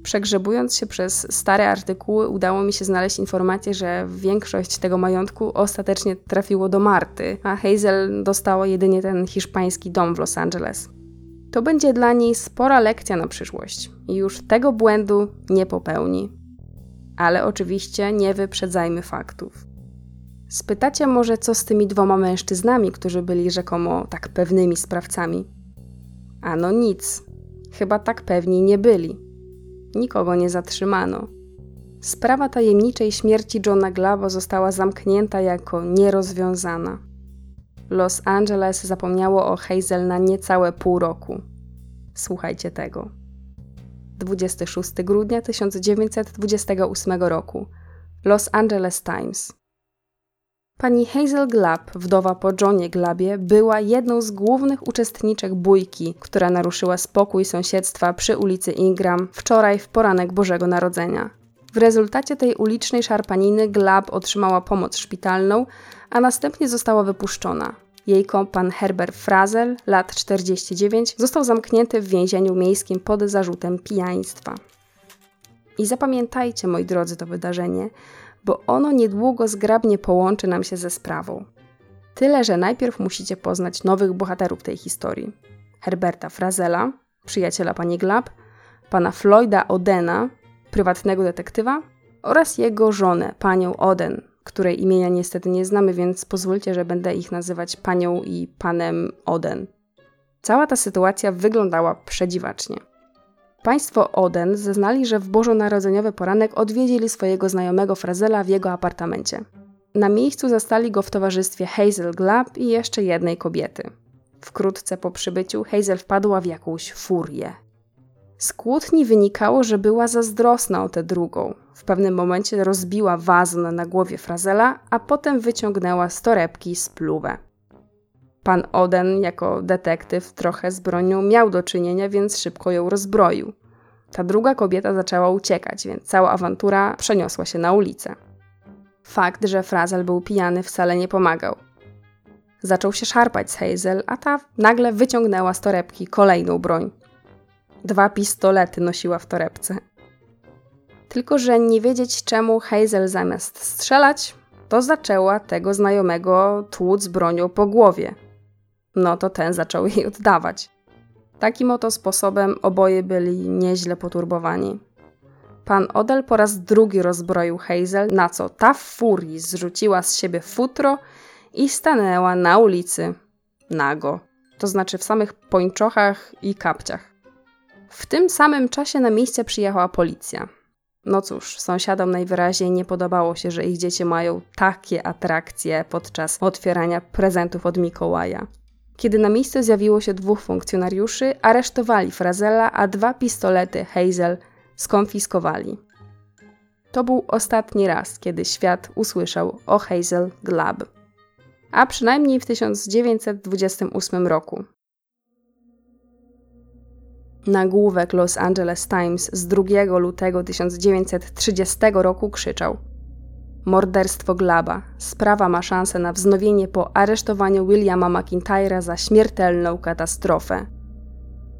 Przegrzebując się przez stare artykuły, udało mi się znaleźć informację, że większość tego majątku ostatecznie trafiło do Marty, a Hazel dostała jedynie ten hiszpański dom w Los Angeles. To będzie dla niej spora lekcja na przyszłość i już tego błędu nie popełni. Ale oczywiście nie wyprzedzajmy faktów. Spytacie może, co z tymi dwoma mężczyznami, którzy byli rzekomo tak pewnymi sprawcami? Ano nic. Chyba tak pewni nie byli. Nikogo nie zatrzymano. Sprawa tajemniczej śmierci Johna Glavo została zamknięta jako nierozwiązana. Los Angeles zapomniało o Hazel na niecałe pół roku. Słuchajcie tego. 26 grudnia 1928 roku. Los Angeles Times. Pani Hazel Glab, wdowa po Johnie Glabie, była jedną z głównych uczestniczek bójki, która naruszyła spokój sąsiedztwa przy ulicy Ingram wczoraj w poranek Bożego Narodzenia. W rezultacie tej ulicznej szarpaniny Glab otrzymała pomoc szpitalną, a następnie została wypuszczona. Jej kompan Herbert Frazel, lat 49, został zamknięty w więzieniu miejskim pod zarzutem pijaństwa. I zapamiętajcie, moi drodzy, to wydarzenie, bo ono niedługo zgrabnie połączy nam się ze sprawą. Tyle, że najpierw musicie poznać nowych bohaterów tej historii. Herberta Frazela, przyjaciela pani Glab, pana Floyda Odena, prywatnego detektywa oraz jego żonę, panią Oden, której imienia niestety nie znamy, więc pozwólcie, że będę ich nazywać panią i panem Oden. Cała ta sytuacja wyglądała przedziwacznie. Państwo Oden zeznali, że w bożonarodzeniowy poranek odwiedzili swojego znajomego Frazela w jego apartamencie. Na miejscu zastali go w towarzystwie Hazel Glab i jeszcze jednej kobiety. Wkrótce po przybyciu Hazel wpadła w jakąś furię. Z kłótni wynikało, że była zazdrosna o tę drugą. W pewnym momencie rozbiła wazon na głowie Frazela, a potem wyciągnęła z torebki spluwę. Pan Oden, jako detektyw, trochę z bronią miał do czynienia, więc szybko ją rozbroił. Ta druga kobieta zaczęła uciekać, więc cała awantura przeniosła się na ulicę. Fakt, że Frazel był pijany, wcale nie pomagał. Zaczął się szarpać z Hazel, a ta nagle wyciągnęła z torebki kolejną broń. Dwa pistolety nosiła w torebce. Tylko, że nie wiedzieć czemu Hazel zamiast strzelać, to zaczęła tego znajomego tłuc bronią po głowie. No to ten zaczął jej oddawać. Takim oto sposobem oboje byli nieźle poturbowani. Pan Odell po raz drugi rozbroił Hazel, na co ta w furii zrzuciła z siebie futro i stanęła na ulicy nago, to znaczy w samych pończochach i kapciach. W tym samym czasie na miejsce przyjechała policja. No cóż, sąsiadom najwyraźniej nie podobało się, że ich dzieci mają takie atrakcje podczas otwierania prezentów od Mikołaja. Kiedy na miejsce zjawiło się dwóch funkcjonariuszy, aresztowali Frazella, a dwa pistolety Hazel skonfiskowali. To był ostatni raz, kiedy świat usłyszał o Hazel Glab. A przynajmniej w 1928 roku. Nagłówek Los Angeles Times z 2 lutego 1930 roku krzyczał: Morderstwo Glaba. Sprawa ma szansę na wznowienie po aresztowaniu Williama McIntyre'a za śmiertelną katastrofę.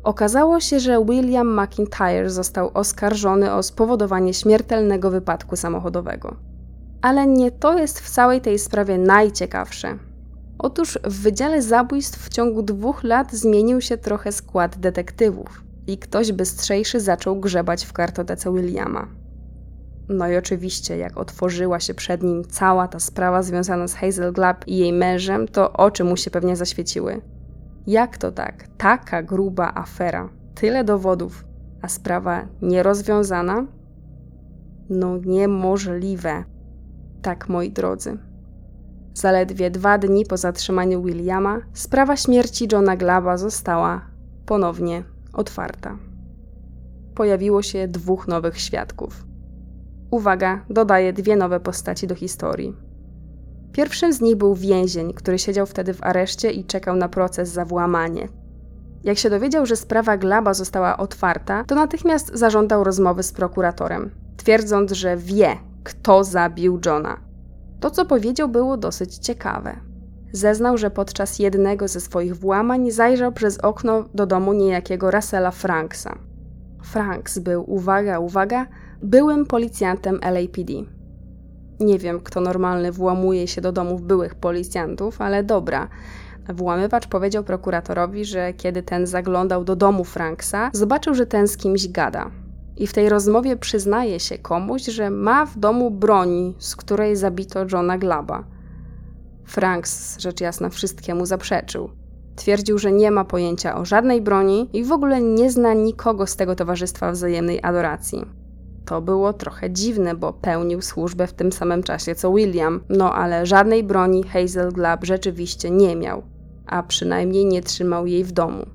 Okazało się, że William McIntyre został oskarżony o spowodowanie śmiertelnego wypadku samochodowego. Ale nie to jest w całej tej sprawie najciekawsze. Otóż w Wydziale Zabójstw w ciągu dwóch lat zmienił się trochę skład detektywów i ktoś bystrzejszy zaczął grzebać w kartotece Williama. No i oczywiście, jak otworzyła się przed nim cała ta sprawa związana z Hazel Glab i jej mężem, to oczy mu się pewnie zaświeciły. Jak to tak? Taka gruba afera, tyle dowodów, a sprawa nierozwiązana? No niemożliwe. Tak, moi drodzy. Zaledwie dwa dni po zatrzymaniu Williama, sprawa śmierci Johna Glaba została ponownie otwarta. Pojawiło się dwóch nowych świadków. Uwaga, dodaję dwie nowe postaci do historii. Pierwszym z nich był więzień, który siedział wtedy w areszcie i czekał na proces za włamanie. Jak się dowiedział, że sprawa Glaba została otwarta, to natychmiast zażądał rozmowy z prokuratorem, twierdząc, że wie, kto zabił Johna. To, co powiedział, było dosyć ciekawe. Zeznał, że podczas jednego ze swoich włamań zajrzał przez okno do domu niejakiego Russella Franksa. Franks był, uwaga, uwaga, byłym policjantem LAPD. Nie wiem, kto normalny włamuje się do domów byłych policjantów, ale dobra. Włamywacz powiedział prokuratorowi, że kiedy ten zaglądał do domu Franksa, zobaczył, że ten z kimś gada. I w tej rozmowie przyznaje się komuś, że ma w domu broni, z której zabito Johna Glaba. Franks, rzecz jasna, wszystkiemu zaprzeczył. Twierdził, że nie ma pojęcia o żadnej broni i w ogóle nie zna nikogo z tego towarzystwa wzajemnej adoracji. To było trochę dziwne, bo pełnił służbę w tym samym czasie co William, no ale żadnej broni Hazel Glab rzeczywiście nie miał, a przynajmniej nie trzymał jej w domu.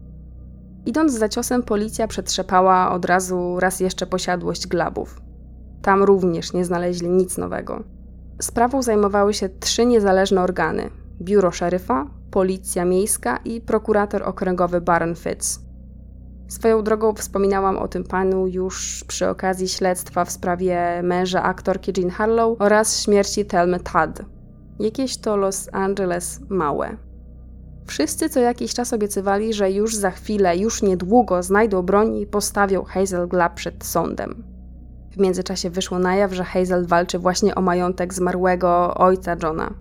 Idąc za ciosem, policja przetrzepała od razu raz jeszcze posiadłość Glabów. Tam również nie znaleźli nic nowego. Sprawą zajmowały się trzy niezależne organy: biuro szeryfa, policja miejska i prokurator okręgowy Baron Fitz. Swoją drogą wspominałam o tym panu już przy okazji śledztwa w sprawie męża aktorki Jean Harlow oraz śmierci Thelmy Todd. Jakieś to Los Angeles małe. Wszyscy co jakiś czas obiecywali, że już za chwilę, już niedługo znajdą broń i postawią Hazel Glab przed sądem. W międzyczasie wyszło na jaw, że Hazel walczy właśnie o majątek zmarłego ojca Johna.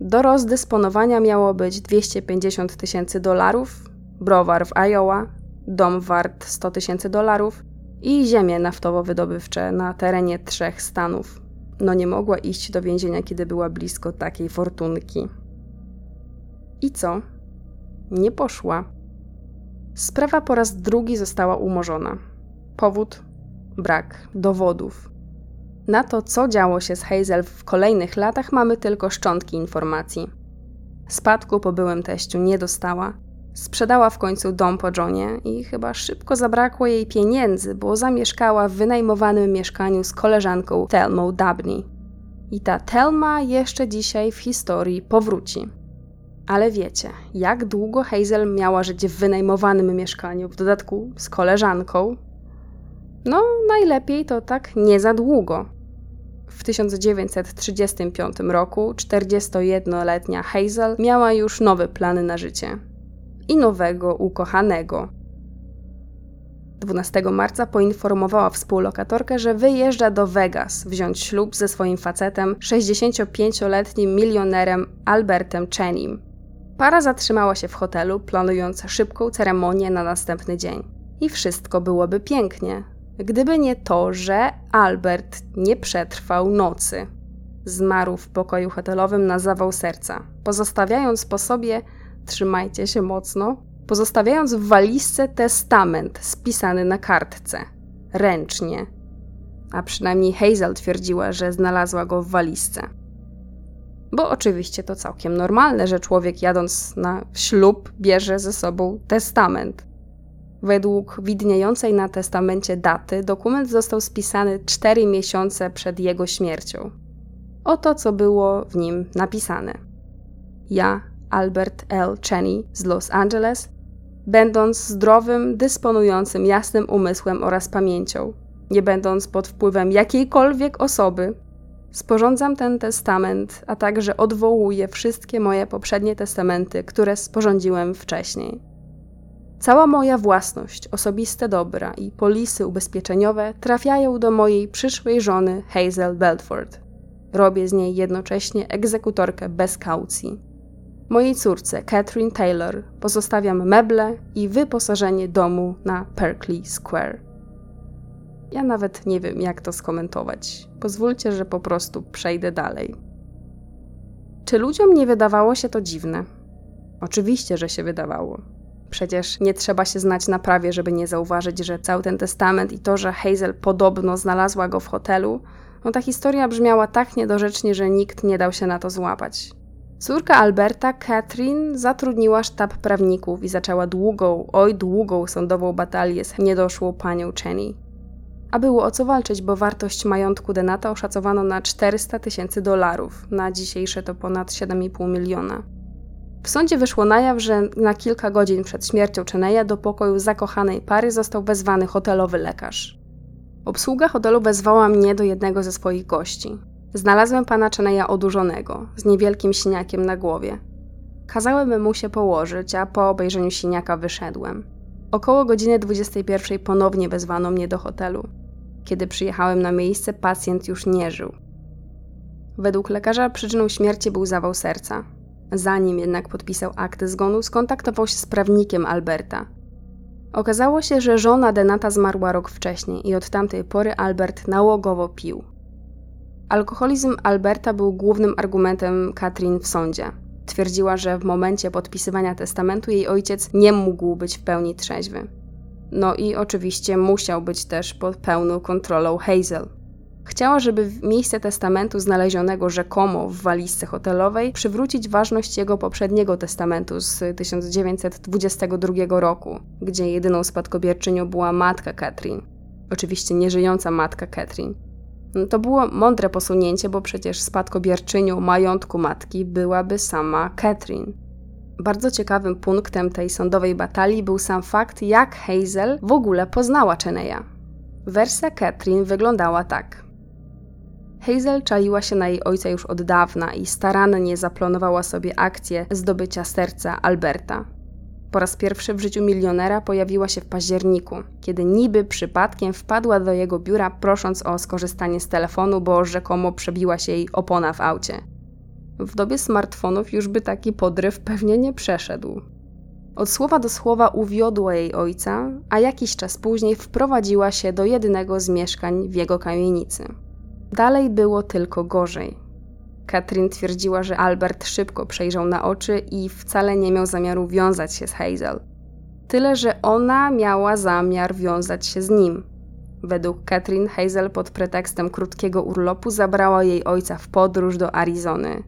Do rozdysponowania miało być 250 tysięcy dolarów, browar w Iowa, dom wart 100 tysięcy dolarów i ziemie naftowo-wydobywcze na terenie trzech stanów. No nie mogła iść do więzienia, kiedy była blisko takiej fortunki. I co? Nie poszła. Sprawa po raz drugi została umorzona. Powód? Brak dowodów. Na to, co działo się z Hazel w kolejnych latach, mamy tylko szczątki informacji. Spadku po byłym teściu nie dostała. Sprzedała w końcu dom po Johnie i chyba szybko zabrakło jej pieniędzy, bo zamieszkała w wynajmowanym mieszkaniu z koleżanką Telmą Dabney. I ta Telma jeszcze dzisiaj w historii powróci. Ale wiecie, jak długo Hazel miała żyć w wynajmowanym mieszkaniu, w dodatku z koleżanką? No, najlepiej to tak nie za długo. W 1935 roku 41-letnia Hazel miała już nowe plany na życie i nowego ukochanego. 12 marca poinformowała współlokatorkę, że wyjeżdża do Vegas wziąć ślub ze swoim facetem, 65-letnim milionerem Albertem Chenim. Para zatrzymała się w hotelu, planując szybką ceremonię na następny dzień. I wszystko byłoby pięknie, gdyby nie to, że Albert nie przetrwał nocy. Zmarł w pokoju hotelowym na zawał serca, pozostawiając po sobie, trzymajcie się mocno, pozostawiając w walizce testament spisany na kartce, ręcznie. A przynajmniej Hazel twierdziła, że znalazła go w walizce. Bo oczywiście to całkiem normalne, że człowiek jadąc na ślub bierze ze sobą testament. Według widniejącej na testamencie daty dokument został spisany cztery miesiące przed jego śmiercią. Oto co było w nim napisane. Ja, Albert L. Cheney z Los Angeles, będąc zdrowym, dysponującym jasnym umysłem oraz pamięcią, nie będąc pod wpływem jakiejkolwiek osoby, Sporządzam ten testament, a także odwołuję wszystkie moje poprzednie testamenty, które sporządziłem wcześniej. Cała moja własność, osobiste dobra i polisy ubezpieczeniowe trafiają do mojej przyszłej żony Hazel Belford. Robię z niej jednocześnie egzekutorkę bez kaucji. Mojej córce Catherine Taylor pozostawiam meble i wyposażenie domu na Berkeley Square. Ja nawet nie wiem, jak to skomentować. Pozwólcie, że po prostu przejdę dalej. Czy ludziom nie wydawało się to dziwne? Oczywiście, że się wydawało. Przecież nie trzeba się znać na prawie, żeby nie zauważyć, że cały ten testament i to, że Hazel podobno znalazła go w hotelu, no ta historia brzmiała tak niedorzecznie, że nikt nie dał się na to złapać. Córka Alberta, Catherine, zatrudniła sztab prawników i zaczęła długą, oj długą sądową batalię z niedoszłą panią Cheney. A było o co walczyć, bo wartość majątku Denata oszacowano na 400 tysięcy dolarów, na dzisiejsze to ponad 7,5 miliona. W sądzie wyszło na jaw, że na kilka godzin przed śmiercią Cheneya do pokoju zakochanej pary został wezwany hotelowy lekarz. Obsługa hotelu wezwała mnie do jednego ze swoich gości. Znalazłem pana Cheneya odurzonego, z niewielkim siniakiem na głowie. Kazałem mu się położyć, a po obejrzeniu siniaka wyszedłem. Około godziny 21 ponownie wezwano mnie do hotelu. Kiedy przyjechałem na miejsce, pacjent już nie żył. Według lekarza przyczyną śmierci był zawał serca. Zanim jednak podpisał akt zgonu, skontaktował się z prawnikiem Alberta. Okazało się, że żona Denata zmarła rok wcześniej i od tamtej pory Albert nałogowo pił. Alkoholizm Alberta był głównym argumentem Katrin w sądzie. Twierdziła, że w momencie podpisywania testamentu jej ojciec nie mógł być w pełni trzeźwy. No i oczywiście musiał być też pod pełną kontrolą Hazel. Chciała, żeby w miejsce testamentu znalezionego rzekomo w walizce hotelowej przywrócić ważność jego poprzedniego testamentu z 1922 roku, gdzie jedyną spadkobierczynią była matka Catherine. Oczywiście nieżyjąca matka Catherine. To było mądre posunięcie, bo przecież spadkobierczynią majątku matki byłaby sama Catherine. Bardzo ciekawym punktem tej sądowej batalii był sam fakt, jak Hazel w ogóle poznała Cheneya. Wersja Catherine wyglądała tak. Hazel czaiła się na jej ojca już od dawna i starannie zaplanowała sobie akcję zdobycia serca Alberta. Po raz pierwszy w życiu milionera pojawiła się w październiku, kiedy niby przypadkiem wpadła do jego biura prosząc o skorzystanie z telefonu, bo rzekomo przebiła się jej opona w aucie. W dobie smartfonów już by taki podryw pewnie nie przeszedł. Od słowa do słowa uwiodła jej ojca, a jakiś czas później wprowadziła się do jednego z mieszkań w jego kamienicy. Dalej było tylko gorzej. Katrin twierdziła, że Albert szybko przejrzał na oczy i wcale nie miał zamiaru wiązać się z Hazel. Tyle, że ona miała zamiar wiązać się z nim. Według Katrin, Hazel pod pretekstem krótkiego urlopu zabrała jej ojca w podróż do Arizony.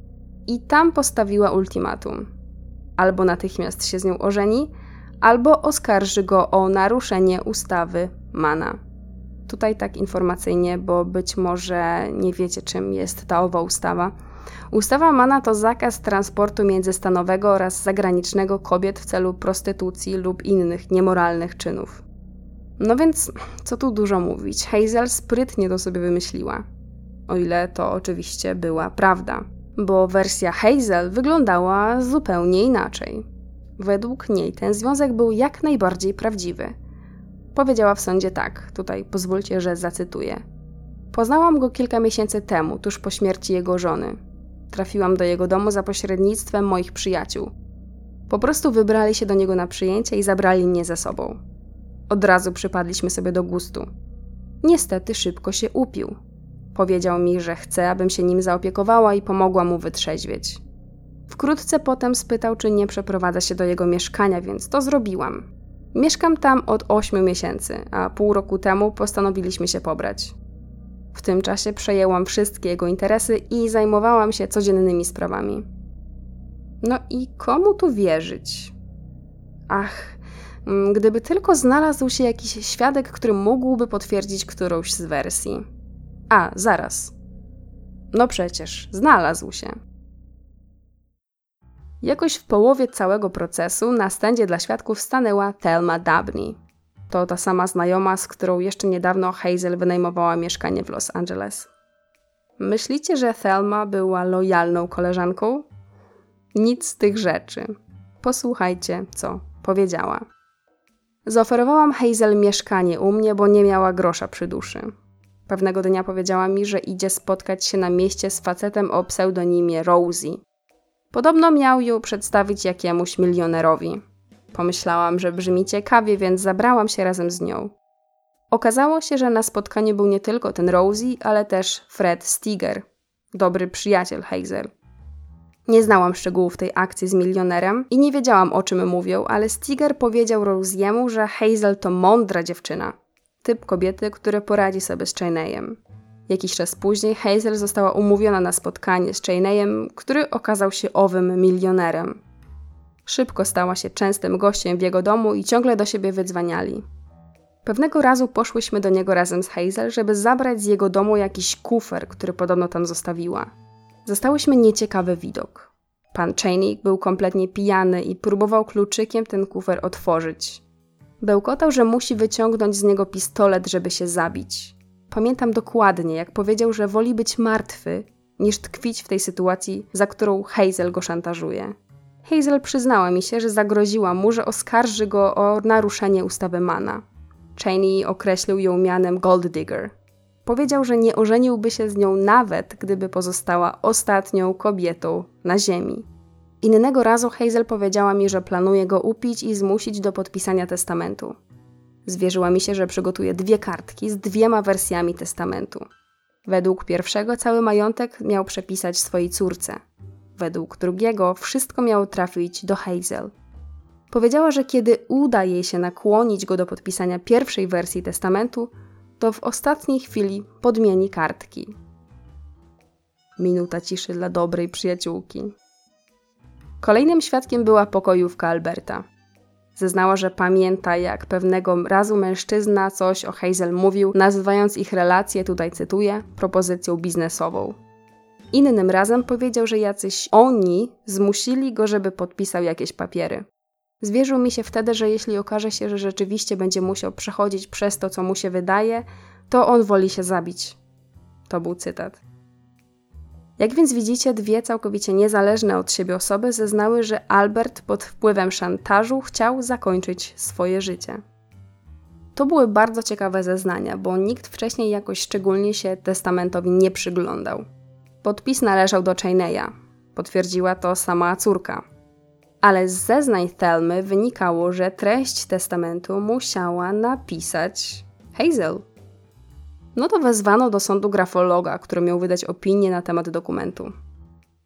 I tam postawiła ultimatum. Albo natychmiast się z nią ożeni, albo oskarży go o naruszenie ustawy Mana. Tutaj tak informacyjnie, bo być może nie wiecie, czym jest ta owa ustawa. Ustawa Mana to zakaz transportu międzystanowego oraz zagranicznego kobiet w celu prostytucji lub innych niemoralnych czynów. No więc, co tu dużo mówić, Hazel sprytnie to sobie wymyśliła. O ile to oczywiście była prawda, bo wersja Hazel wyglądała zupełnie inaczej. Według niej ten związek był jak najbardziej prawdziwy. Powiedziała w sądzie tak, tutaj pozwólcie, że zacytuję. Poznałam go kilka miesięcy temu, tuż po śmierci jego żony. Trafiłam do jego domu za pośrednictwem moich przyjaciół. Po prostu wybrali się do niego na przyjęcie i zabrali mnie ze sobą. Od razu przypadliśmy sobie do gustu. Niestety szybko się upił. Powiedział mi, że chce, abym się nim zaopiekowała i pomogła mu wytrzeźwieć. Wkrótce potem spytał, czy nie przeprowadza się do jego mieszkania, więc to zrobiłam. Mieszkam tam od 8 miesięcy, a pół roku temu postanowiliśmy się pobrać. W tym czasie przejęłam wszystkie jego interesy i zajmowałam się codziennymi sprawami. No i komu tu wierzyć? Ach, mm, gdyby tylko znalazł się jakiś świadek, który mógłby potwierdzić którąś z wersji. A, zaraz. No przecież, znalazł się. Jakoś w połowie całego procesu na stędzie dla świadków stanęła Thelma Dabney, to ta sama znajoma, z którą jeszcze niedawno Hazel wynajmowała mieszkanie w Los Angeles. Myślicie, że Thelma była lojalną koleżanką? Nic z tych rzeczy. Posłuchajcie, co powiedziała. Zaoferowałam Hazel mieszkanie u mnie, bo nie miała grosza przy duszy. Pewnego dnia powiedziała mi, że idzie spotkać się na mieście z facetem o pseudonimie Rosie. Podobno miał ją przedstawić jakiemuś milionerowi. Pomyślałam, że brzmi ciekawie, więc zabrałam się razem z nią. Okazało się, że na spotkaniu był nie tylko ten Rosie, ale też Fred Stiger, dobry przyjaciel Hazel. Nie znałam szczegółów tej akcji z milionerem i nie wiedziałam o czym mówią, ale Stiger powiedział Rosiemu, że Hazel to mądra dziewczyna. Typ kobiety, który poradzi sobie z Cheneyem. Jakiś czas później Hazel została umówiona na spotkanie z Cheneyem, który okazał się owym milionerem. Szybko stała się częstym gościem w jego domu i ciągle do siebie wydzwaniali. Pewnego razu poszłyśmy do niego razem z Hazel, żeby zabrać z jego domu jakiś kufer, który podobno tam zostawiła. Zostałyśmy nieciekawy widok. Pan Cheney był kompletnie pijany i próbował kluczykiem ten kufer otworzyć. Bełkotał, że musi wyciągnąć z niego pistolet, żeby się zabić. Pamiętam dokładnie, jak powiedział, że woli być martwy, niż tkwić w tej sytuacji, za którą Hazel go szantażuje. Hazel przyznała mi się, że zagroziła mu, że oskarży go o naruszenie ustawy Mana. Cheney określił ją mianem Gold Digger. Powiedział, że nie ożeniłby się z nią nawet, gdyby pozostała ostatnią kobietą na ziemi. Innego razu Hazel powiedziała mi, że planuje go upić i zmusić do podpisania testamentu. Zwierzyła mi się, że przygotuje dwie kartki z dwiema wersjami testamentu. Według pierwszego cały majątek miał przepisać swojej córce – według drugiego wszystko miało trafić do Hazel. Powiedziała, że kiedy uda jej się nakłonić go do podpisania pierwszej wersji testamentu, to w ostatniej chwili podmieni kartki. Minuta ciszy dla dobrej przyjaciółki. Kolejnym świadkiem była pokojówka Alberta. Zeznała, że pamięta, jak pewnego razu mężczyzna coś o Hazel mówił, nazywając ich relację, tutaj cytuję, propozycją biznesową. Innym razem powiedział, że jacyś oni zmusili go, żeby podpisał jakieś papiery. Zwierzył mi się wtedy, że jeśli okaże się, że rzeczywiście będzie musiał przechodzić przez to, co mu się wydaje, to on woli się zabić. To był cytat. Jak więc widzicie, dwie całkowicie niezależne od siebie osoby zeznały, że Albert pod wpływem szantażu chciał zakończyć swoje życie. To były bardzo ciekawe zeznania, bo nikt wcześniej jakoś szczególnie się testamentowi nie przyglądał. Podpis należał do Chaineya. Potwierdziła to sama córka. Ale z zeznań Thelmy wynikało, że treść testamentu musiała napisać Hazel. No to wezwano do sądu grafologa, który miał wydać opinię na temat dokumentu.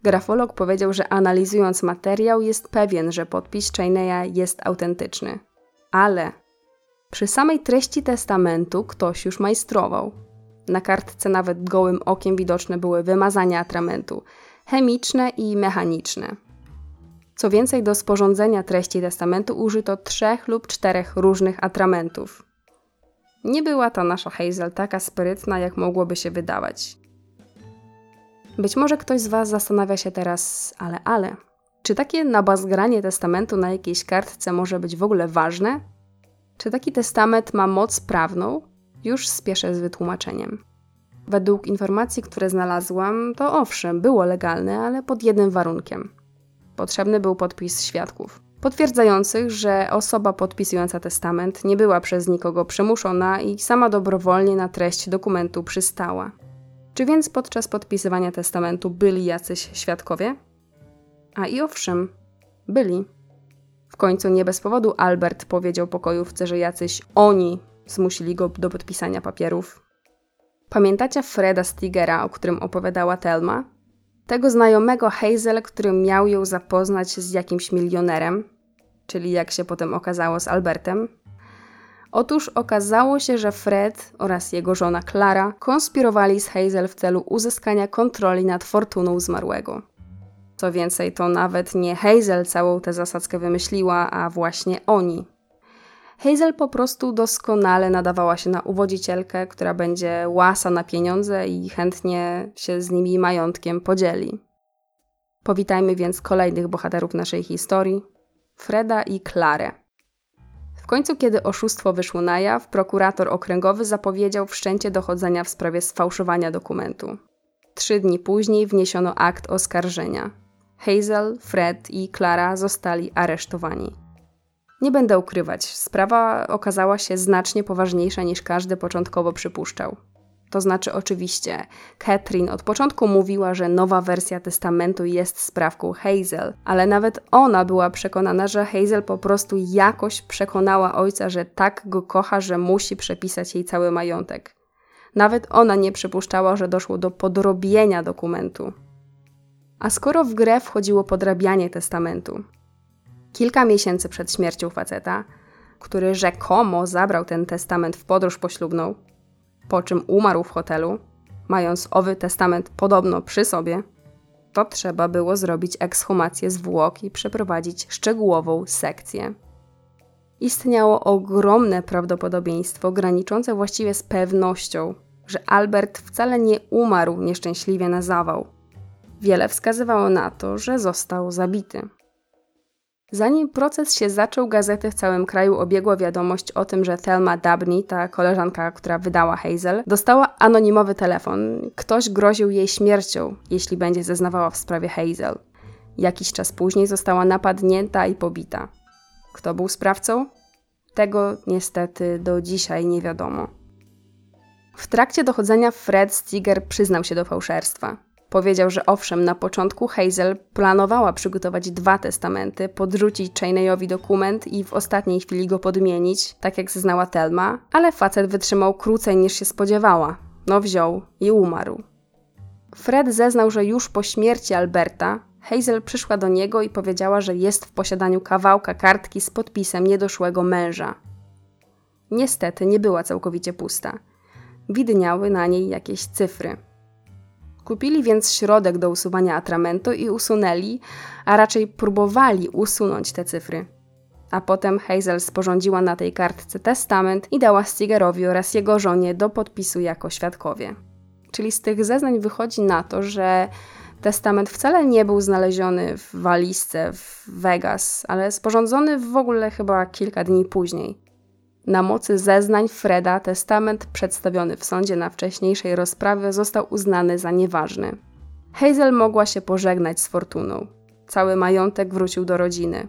Grafolog powiedział, że analizując materiał jest pewien, że podpis Chaineya jest autentyczny. Ale przy samej treści testamentu ktoś już majstrował. Na kartce nawet gołym okiem widoczne były wymazania atramentu, chemiczne i mechaniczne. Co więcej, do sporządzenia treści testamentu użyto trzech lub czterech różnych atramentów. Nie była ta nasza Hazel taka sprytna, jak mogłoby się wydawać. Być może ktoś z Was zastanawia się teraz, ale, ale, czy takie nabazgranie testamentu na jakiejś kartce może być w ogóle ważne? Czy taki testament ma moc prawną? Już spieszę z wytłumaczeniem. Według informacji, które znalazłam, to owszem, było legalne, ale pod jednym warunkiem. Potrzebny był podpis świadków potwierdzających, że osoba podpisująca testament nie była przez nikogo przymuszona i sama dobrowolnie na treść dokumentu przystała. Czy więc podczas podpisywania testamentu byli jacyś świadkowie? A i owszem, byli. W końcu nie bez powodu Albert powiedział pokojówce, że jacyś oni zmusili go do podpisania papierów. Pamiętacie Freda Stigera, o którym opowiadała Telma? Tego znajomego Hazel, który miał ją zapoznać z jakimś milionerem, czyli jak się potem okazało z Albertem. Otóż okazało się, że Fred oraz jego żona Clara konspirowali z Hazel w celu uzyskania kontroli nad fortuną zmarłego. Co więcej, to nawet nie Hazel całą tę zasadzkę wymyśliła, a właśnie oni. Hazel po prostu doskonale nadawała się na uwodzicielkę, która będzie łasa na pieniądze i chętnie się z nimi majątkiem podzieli. Powitajmy więc kolejnych bohaterów naszej historii, Freda i Klarę. W końcu, kiedy oszustwo wyszło na jaw, prokurator okręgowy zapowiedział wszczęcie dochodzenia w sprawie sfałszowania dokumentu. Trzy dni później wniesiono akt oskarżenia. Hazel, Fred i Klara zostali aresztowani. Nie będę ukrywać, sprawa okazała się znacznie poważniejsza niż każdy początkowo przypuszczał. To znaczy, oczywiście, Catherine od początku mówiła, że nowa wersja testamentu jest sprawką Hazel, ale nawet ona była przekonana, że Hazel po prostu jakoś przekonała ojca, że tak go kocha, że musi przepisać jej cały majątek. Nawet ona nie przypuszczała, że doszło do podrobienia dokumentu. A skoro w grę wchodziło podrabianie testamentu, kilka miesięcy przed śmiercią faceta, który rzekomo zabrał ten testament w podróż poślubną, po czym umarł w hotelu, mając owy testament podobno przy sobie, to trzeba było zrobić ekshumację zwłok i przeprowadzić szczegółową sekcję. Istniało ogromne prawdopodobieństwo, graniczące właściwie z pewnością, że Albert wcale nie umarł nieszczęśliwie na zawał. Wiele wskazywało na to, że został zabity. Zanim proces się zaczął, gazety w całym kraju obiegła wiadomość o tym, że Thelma Dabney, ta koleżanka, która wydała Hazel, dostała anonimowy telefon. Ktoś groził jej śmiercią, jeśli będzie zeznawała w sprawie Hazel. Jakiś czas później została napadnięta i pobita. Kto był sprawcą? Tego niestety do dzisiaj nie wiadomo. W trakcie dochodzenia Fred Stiger przyznał się do fałszerstwa. Powiedział, że owszem, na początku Hazel planowała przygotować dwa testamenty, podrzucić Chaineyowi dokument i w ostatniej chwili go podmienić, tak jak zeznała Telma, ale facet wytrzymał krócej niż się spodziewała. No wziął i umarł. Fred zeznał, że już po śmierci Alberta Hazel przyszła do niego i powiedziała, że jest w posiadaniu kawałka kartki z podpisem niedoszłego męża. Niestety nie była całkowicie pusta. Widniały na niej jakieś cyfry. Kupili więc środek do usuwania atramentu i usunęli, a raczej próbowali usunąć te cyfry. A potem Hazel sporządziła na tej kartce testament i dała Stigerowi oraz jego żonie do podpisu jako świadkowie. Czyli z tych zeznań wychodzi na to, że testament wcale nie był znaleziony w walizce w Vegas, ale sporządzony w ogóle chyba kilka dni później. Na mocy zeznań Freda testament przedstawiony w sądzie na wcześniejszej rozprawie został uznany za nieważny. Hazel mogła się pożegnać z fortuną. Cały majątek wrócił do rodziny.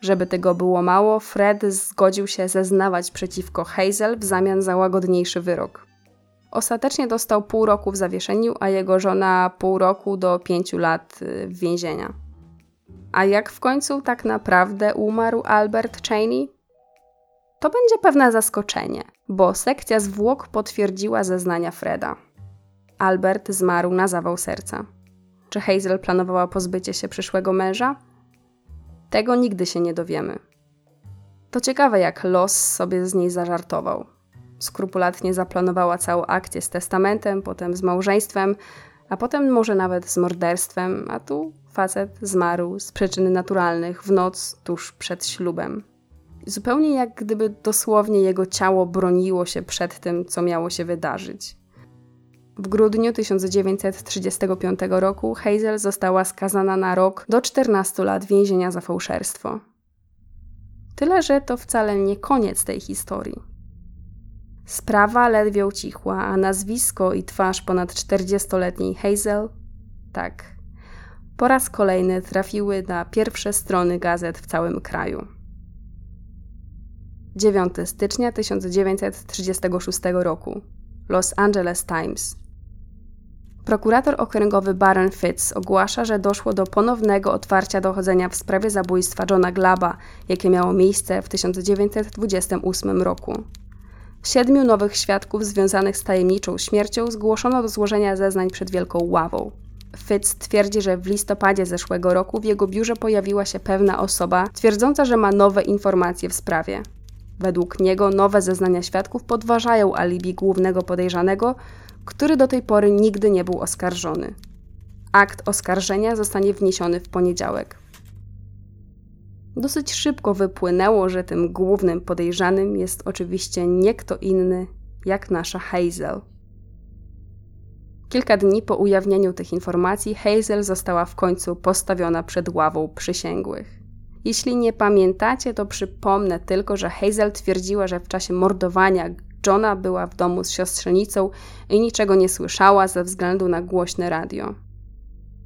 Żeby tego było mało, Fred zgodził się zeznawać przeciwko Hazel w zamian za łagodniejszy wyrok. Ostatecznie dostał pół roku w zawieszeniu, a jego żona pół roku do pięciu lat y, w więzienia. A jak w końcu tak naprawdę umarł Albert Cheney? To będzie pewne zaskoczenie, bo sekcja zwłok potwierdziła zeznania Freda. Albert zmarł na zawał serca. Czy Hazel planowała pozbycie się przyszłego męża? Tego nigdy się nie dowiemy. To ciekawe, jak los sobie z niej zażartował. Skrupulatnie zaplanowała całą akcję z testamentem, potem z małżeństwem, a potem może nawet z morderstwem, a tu facet zmarł z przyczyn naturalnych w noc tuż przed ślubem. Zupełnie jak gdyby dosłownie jego ciało broniło się przed tym, co miało się wydarzyć. W grudniu 1935 roku Hazel została skazana na rok do 14 lat więzienia za fałszerstwo. Tyle, że to wcale nie koniec tej historii. Sprawa ledwie ucichła, a nazwisko i twarz ponad 40-letniej Hazel, tak, po raz kolejny trafiły na pierwsze strony gazet w całym kraju. 9 stycznia 1936 roku. Los Angeles Times. Prokurator okręgowy Baron Fitz ogłasza, że doszło do ponownego otwarcia dochodzenia w sprawie zabójstwa Johna Glaba, jakie miało miejsce w 1928 roku. Siedmiu nowych świadków związanych z tajemniczą śmiercią zgłoszono do złożenia zeznań przed Wielką Ławą. Fitz twierdzi, że w listopadzie zeszłego roku w jego biurze pojawiła się pewna osoba, twierdząca, że ma nowe informacje w sprawie. Według niego nowe zeznania świadków podważają alibi głównego podejrzanego, który do tej pory nigdy nie był oskarżony. Akt oskarżenia zostanie wniesiony w poniedziałek. Dosyć szybko wypłynęło, że tym głównym podejrzanym jest oczywiście nie kto inny jak nasza Hazel. Kilka dni po ujawnieniu tych informacji Hazel została w końcu postawiona przed ławą przysięgłych. Jeśli nie pamiętacie, to przypomnę tylko, że Hazel twierdziła, że w czasie mordowania Johna była w domu z siostrzenicą i niczego nie słyszała ze względu na głośne radio.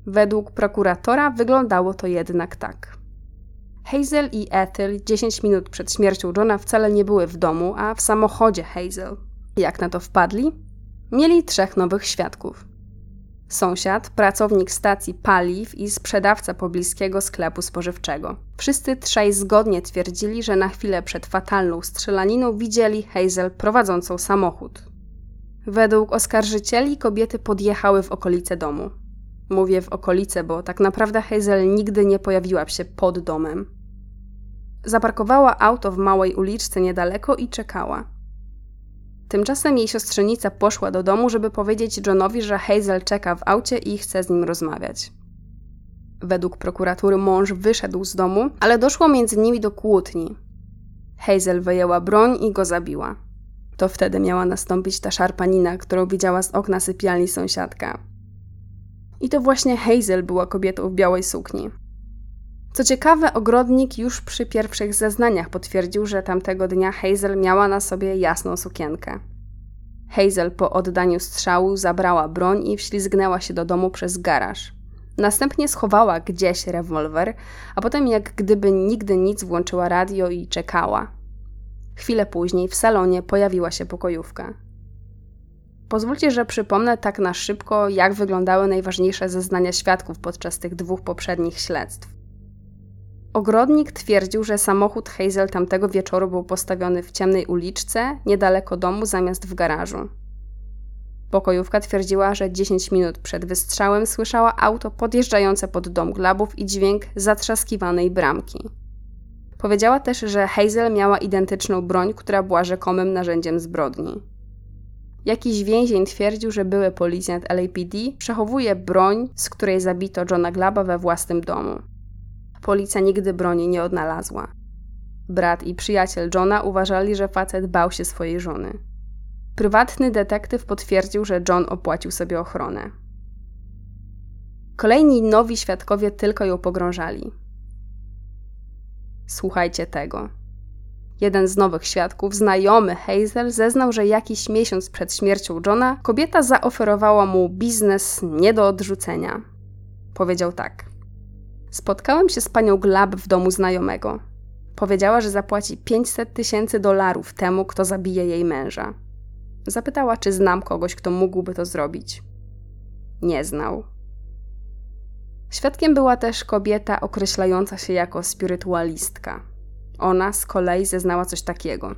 Według prokuratora wyglądało to jednak tak. Hazel i Ethel 10 minut przed śmiercią Johna wcale nie były w domu, a w samochodzie Hazel. Jak na to wpadli? Mieli trzech nowych świadków. Sąsiad, pracownik stacji paliw i sprzedawca pobliskiego sklepu spożywczego. Wszyscy trzej zgodnie twierdzili, że na chwilę przed fatalną strzelaniną widzieli Hazel prowadzącą samochód. Według oskarżycieli kobiety podjechały w okolice domu. Mówię w okolice, bo tak naprawdę Hazel nigdy nie pojawiła się pod domem. Zaparkowała auto w małej uliczce niedaleko i czekała. Tymczasem jej siostrzenica poszła do domu, żeby powiedzieć Johnowi, że Hazel czeka w aucie i chce z nim rozmawiać. Według prokuratury mąż wyszedł z domu, ale doszło między nimi do kłótni. Hazel wyjęła broń i go zabiła. To wtedy miała nastąpić ta szarpanina, którą widziała z okna sypialni sąsiadka. I to właśnie Hazel była kobietą w białej sukni. Co ciekawe, ogrodnik już przy pierwszych zeznaniach potwierdził, że tamtego dnia Hazel miała na sobie jasną sukienkę. Hazel po oddaniu strzału zabrała broń i wślizgnęła się do domu przez garaż. Następnie schowała gdzieś rewolwer, a potem jak gdyby nigdy nic włączyła radio i czekała. Chwilę później w salonie pojawiła się pokojówka. Pozwólcie, że przypomnę tak na szybko, jak wyglądały najważniejsze zeznania świadków podczas tych dwóch poprzednich śledztw. Ogrodnik twierdził, że samochód Hazel tamtego wieczoru był postawiony w ciemnej uliczce, niedaleko domu, zamiast w garażu. Pokojówka twierdziła, że 10 minut przed wystrzałem słyszała auto podjeżdżające pod dom Glabów i dźwięk zatrzaskiwanej bramki. Powiedziała też, że Hazel miała identyczną broń, która była rzekomym narzędziem zbrodni. Jakiś więzień twierdził, że były policjant LAPD przechowuje broń, z której zabito Johna Glaba we własnym domu. Policja nigdy broni nie odnalazła. Brat i przyjaciel Johna uważali, że facet bał się swojej żony. Prywatny detektyw potwierdził, że John opłacił sobie ochronę. Kolejni nowi świadkowie tylko ją pogrążali. Słuchajcie tego. Jeden z nowych świadków, znajomy Hazel, zeznał, że jakiś miesiąc przed śmiercią Johna kobieta zaoferowała mu biznes nie do odrzucenia. Powiedział tak. Spotkałem się z panią Glab w domu znajomego. Powiedziała, że zapłaci 500 tysięcy dolarów temu, kto zabije jej męża. Zapytała, czy znam kogoś, kto mógłby to zrobić. Nie znał. Świadkiem była też kobieta określająca się jako spirytualistka. Ona z kolei zeznała coś takiego.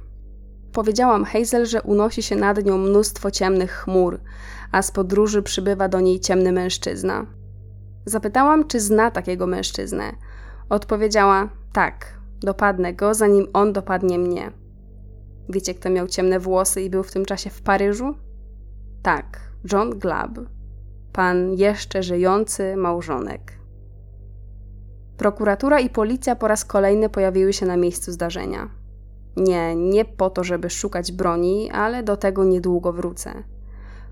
Powiedziałam Hazel, że unosi się nad nią mnóstwo ciemnych chmur, a z podróży przybywa do niej ciemny mężczyzna. Zapytałam, czy zna takiego mężczyznę. Odpowiedziała: Tak, dopadnę go, zanim on dopadnie mnie. Wiecie, kto miał ciemne włosy i był w tym czasie w Paryżu? Tak, John Glab, pan jeszcze żyjący małżonek. Prokuratura i policja po raz kolejny pojawiły się na miejscu zdarzenia. Nie, nie po to, żeby szukać broni, ale do tego niedługo wrócę.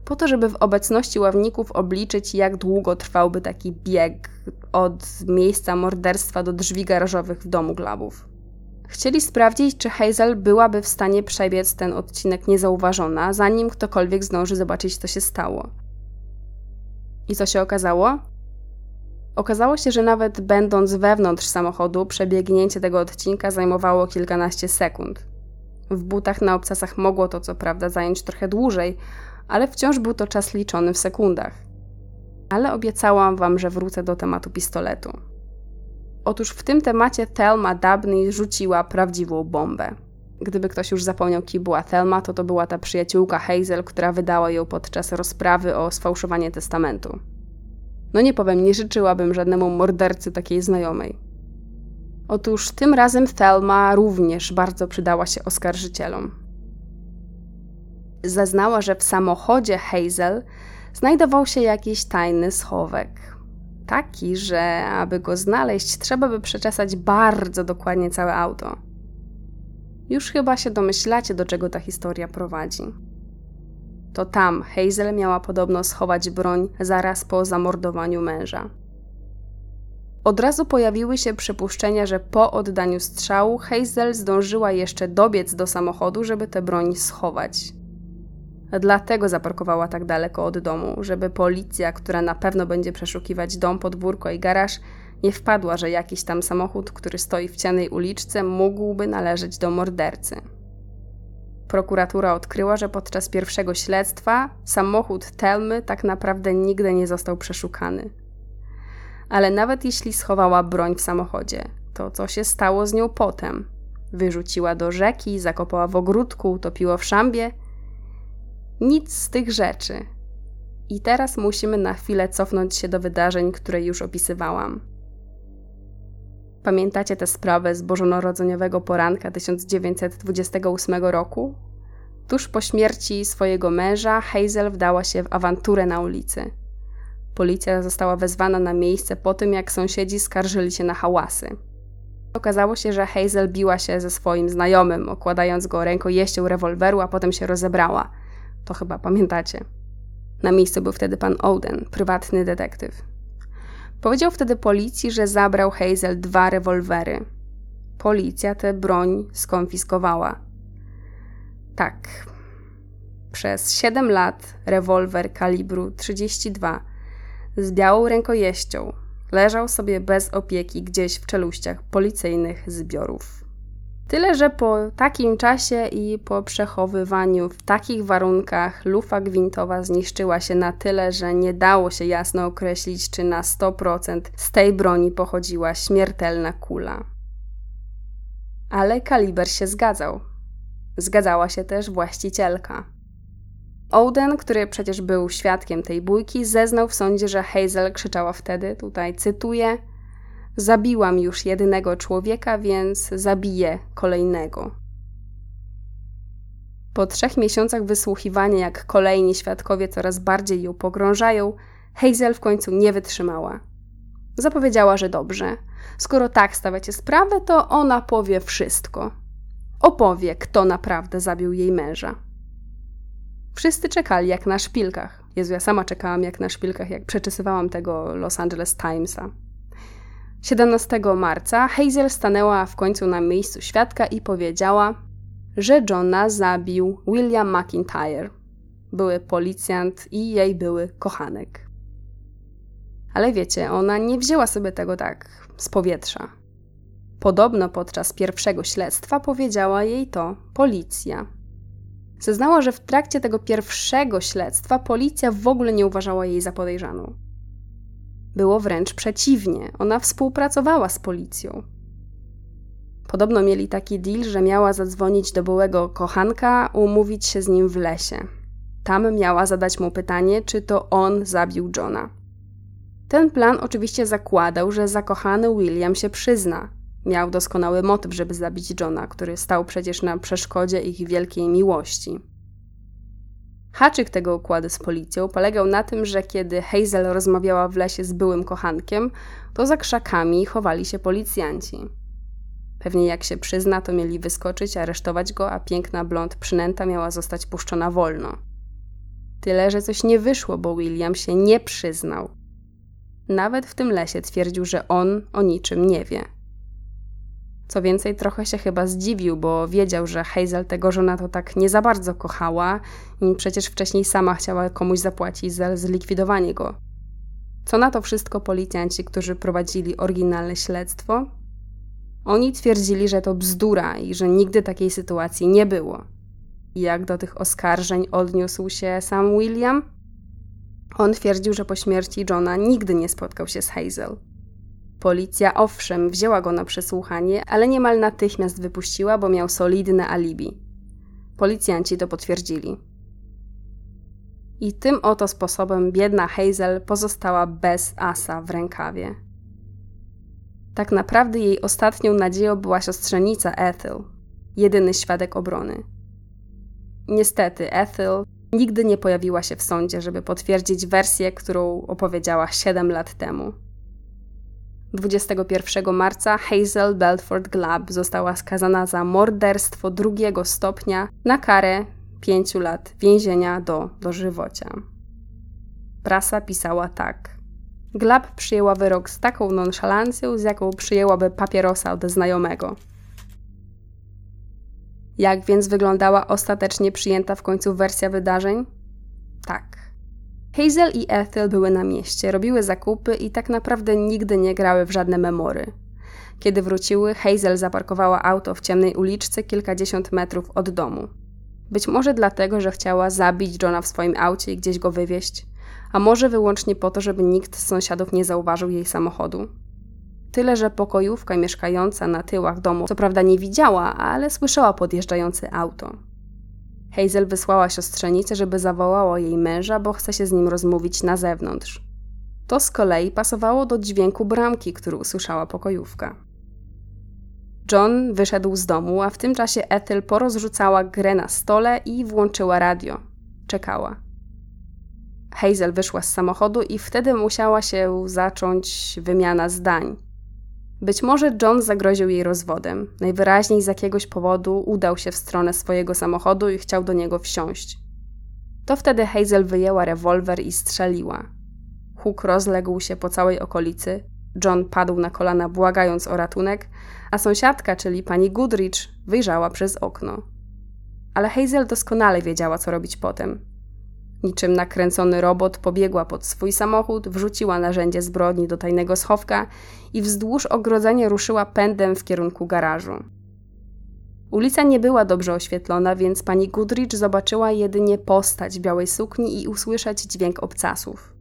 Po to, żeby w obecności ławników obliczyć, jak długo trwałby taki bieg od miejsca morderstwa do drzwi garażowych w domu Glabów. Chcieli sprawdzić, czy Hazel byłaby w stanie przebiec ten odcinek niezauważona, zanim ktokolwiek zdąży zobaczyć, co się stało. I co się okazało? Okazało się, że nawet będąc wewnątrz samochodu, przebiegnięcie tego odcinka zajmowało kilkanaście sekund. W butach na obcasach mogło to co prawda zająć trochę dłużej, ale wciąż był to czas liczony w sekundach. Ale obiecałam wam, że wrócę do tematu pistoletu. Otóż w tym temacie Thelma Dabney rzuciła prawdziwą bombę. Gdyby ktoś już zapomniał, kim była Thelma, to to była ta przyjaciółka Hazel, która wydała ją podczas rozprawy o sfałszowanie testamentu. No nie powiem, nie życzyłabym żadnemu mordercy takiej znajomej. Otóż tym razem Thelma również bardzo przydała się oskarżycielom. Zaznała, że w samochodzie Hazel znajdował się jakiś tajny schowek. Taki, że aby go znaleźć, trzeba by przeczesać bardzo dokładnie całe auto. Już chyba się domyślacie, do czego ta historia prowadzi. To tam Hazel miała podobno schować broń zaraz po zamordowaniu męża. Od razu pojawiły się przypuszczenia, że po oddaniu strzału Hazel zdążyła jeszcze dobiec do samochodu, żeby tę broń schować. Dlatego zaparkowała tak daleko od domu, żeby policja, która na pewno będzie przeszukiwać dom, podwórko i garaż, nie wpadła, że jakiś tam samochód, który stoi w ciemnej uliczce, mógłby należeć do mordercy. Prokuratura odkryła, że podczas pierwszego śledztwa samochód Telmy tak naprawdę nigdy nie został przeszukany. Ale nawet jeśli schowała broń w samochodzie, to co się stało z nią potem? Wyrzuciła do rzeki, zakopała w ogródku, utopiła w szambie? Nic z tych rzeczy. I teraz musimy na chwilę cofnąć się do wydarzeń, które już opisywałam. Pamiętacie tę sprawę z bożonarodzeniowego poranka 1928 roku? Tuż po śmierci swojego męża, Hazel wdała się w awanturę na ulicy. Policja została wezwana na miejsce po tym, jak sąsiedzi skarżyli się na hałasy. Okazało się, że Hazel biła się ze swoim znajomym, okładając go rękojeścią rewolweru, a potem się rozebrała. Chyba pamiętacie. Na miejscu był wtedy pan Oden, prywatny detektyw. Powiedział wtedy policji, że zabrał Hazel dwa rewolwery. Policja tę broń skonfiskowała. Tak. Przez 7 lat rewolwer kalibru 32 z białą rękojeścią leżał sobie bez opieki gdzieś w czeluściach policyjnych zbiorów. Tyle, że po takim czasie i po przechowywaniu w takich warunkach lufa gwintowa zniszczyła się na tyle, że nie dało się jasno określić, czy na 100% z tej broni pochodziła śmiertelna kula. Ale kaliber się zgadzał. Zgadzała się też właścicielka. Oden, który przecież był świadkiem tej bójki, zeznał w sądzie, że Hazel krzyczała wtedy, tutaj cytuję, Zabiłam już jednego człowieka, więc zabiję kolejnego. Po trzech miesiącach wysłuchiwania, jak kolejni świadkowie coraz bardziej ją pogrążają, Hazel w końcu nie wytrzymała. Zapowiedziała, że dobrze. Skoro tak stawiacie sprawę, to ona powie wszystko. Opowie, kto naprawdę zabił jej męża. Wszyscy czekali jak na szpilkach. Jezu, ja sama czekałam jak na szpilkach, jak przeczesywałam tego Los Angeles Timesa. 17 marca Hazel stanęła w końcu na miejscu świadka i powiedziała, że Johna zabił William McIntyre, były policjant i jej były kochanek. Ale wiecie, ona nie wzięła sobie tego tak z powietrza. Podobno podczas pierwszego śledztwa powiedziała jej to policja. Zeznała, że w trakcie tego pierwszego śledztwa policja w ogóle nie uważała jej za podejrzaną. Było wręcz przeciwnie, ona współpracowała z policją. Podobno mieli taki deal, że miała zadzwonić do byłego kochanka, umówić się z nim w lesie. Tam miała zadać mu pytanie, czy to on zabił Johna. Ten plan oczywiście zakładał, że zakochany William się przyzna. Miał doskonały motyw, żeby zabić Johna, który stał przecież na przeszkodzie ich wielkiej miłości. Haczyk tego układu z policją polegał na tym, że kiedy Hazel rozmawiała w lesie z byłym kochankiem, to za krzakami chowali się policjanci. Pewnie jak się przyzna, to mieli wyskoczyć, aresztować go, a piękna blond przynęta miała zostać puszczona wolno. Tyle, że coś nie wyszło, bo William się nie przyznał. Nawet w tym lesie twierdził, że on o niczym nie wie. Co więcej, trochę się chyba zdziwił, bo wiedział, że Hazel tego żona to tak nie za bardzo kochała i przecież wcześniej sama chciała komuś zapłacić za zlikwidowanie go. Co na to wszystko policjanci, którzy prowadzili oryginalne śledztwo? Oni twierdzili, że to bzdura i że nigdy takiej sytuacji nie było. Jak do tych oskarżeń odniósł się sam William? On twierdził, że po śmierci Johna nigdy nie spotkał się z Hazel. Policja owszem wzięła go na przesłuchanie, ale niemal natychmiast wypuściła, bo miał solidne alibi. Policjanci to potwierdzili. I tym oto sposobem biedna Hazel pozostała bez asa w rękawie. Tak naprawdę jej ostatnią nadzieją była siostrzenica Ethel, jedyny świadek obrony. Niestety, Ethel nigdy nie pojawiła się w sądzie, żeby potwierdzić wersję, którą opowiedziała 7 lat temu. 21 marca Hazel Belford Glab została skazana za morderstwo drugiego stopnia na karę 5 lat więzienia do dożywocia. Prasa pisała tak. Glab przyjęła wyrok z taką nonszalancją, z jaką przyjęłaby papierosa od znajomego. Jak więc wyglądała ostatecznie przyjęta w końcu wersja wydarzeń? Tak. Hazel i Ethel były na mieście, robiły zakupy i tak naprawdę nigdy nie grały w żadne memory. Kiedy wróciły, Hazel zaparkowała auto w ciemnej uliczce kilkadziesiąt metrów od domu. Być może dlatego, że chciała zabić Johna w swoim aucie i gdzieś go wywieźć, a może wyłącznie po to, żeby nikt z sąsiadów nie zauważył jej samochodu. Tyle, że pokojówka mieszkająca na tyłach domu co prawda nie widziała, ale słyszała podjeżdżające auto. Hazel wysłała siostrzenicę, żeby zawołała jej męża, bo chce się z nim rozmówić na zewnątrz. To z kolei pasowało do dźwięku bramki, który usłyszała pokojówka. John wyszedł z domu, a w tym czasie Ethel porozrzucała grę na stole i włączyła radio. Czekała. Hazel wyszła z samochodu i wtedy musiała się zacząć wymiana zdań. Być może John zagroził jej rozwodem. Najwyraźniej z jakiegoś powodu udał się w stronę swojego samochodu i chciał do niego wsiąść. To wtedy Hazel wyjęła rewolwer i strzeliła. Huk rozległ się po całej okolicy. John padł na kolana, błagając o ratunek, a sąsiadka, czyli pani Goodrich, wyjrzała przez okno. Ale Hazel doskonale wiedziała, co robić potem. Niczym nakręcony robot pobiegła pod swój samochód, wrzuciła narzędzie zbrodni do tajnego schowka i wzdłuż ogrodzenia ruszyła pędem w kierunku garażu. Ulica nie była dobrze oświetlona, więc pani Goodrich zobaczyła jedynie postać białej sukni i usłyszeć dźwięk obcasów.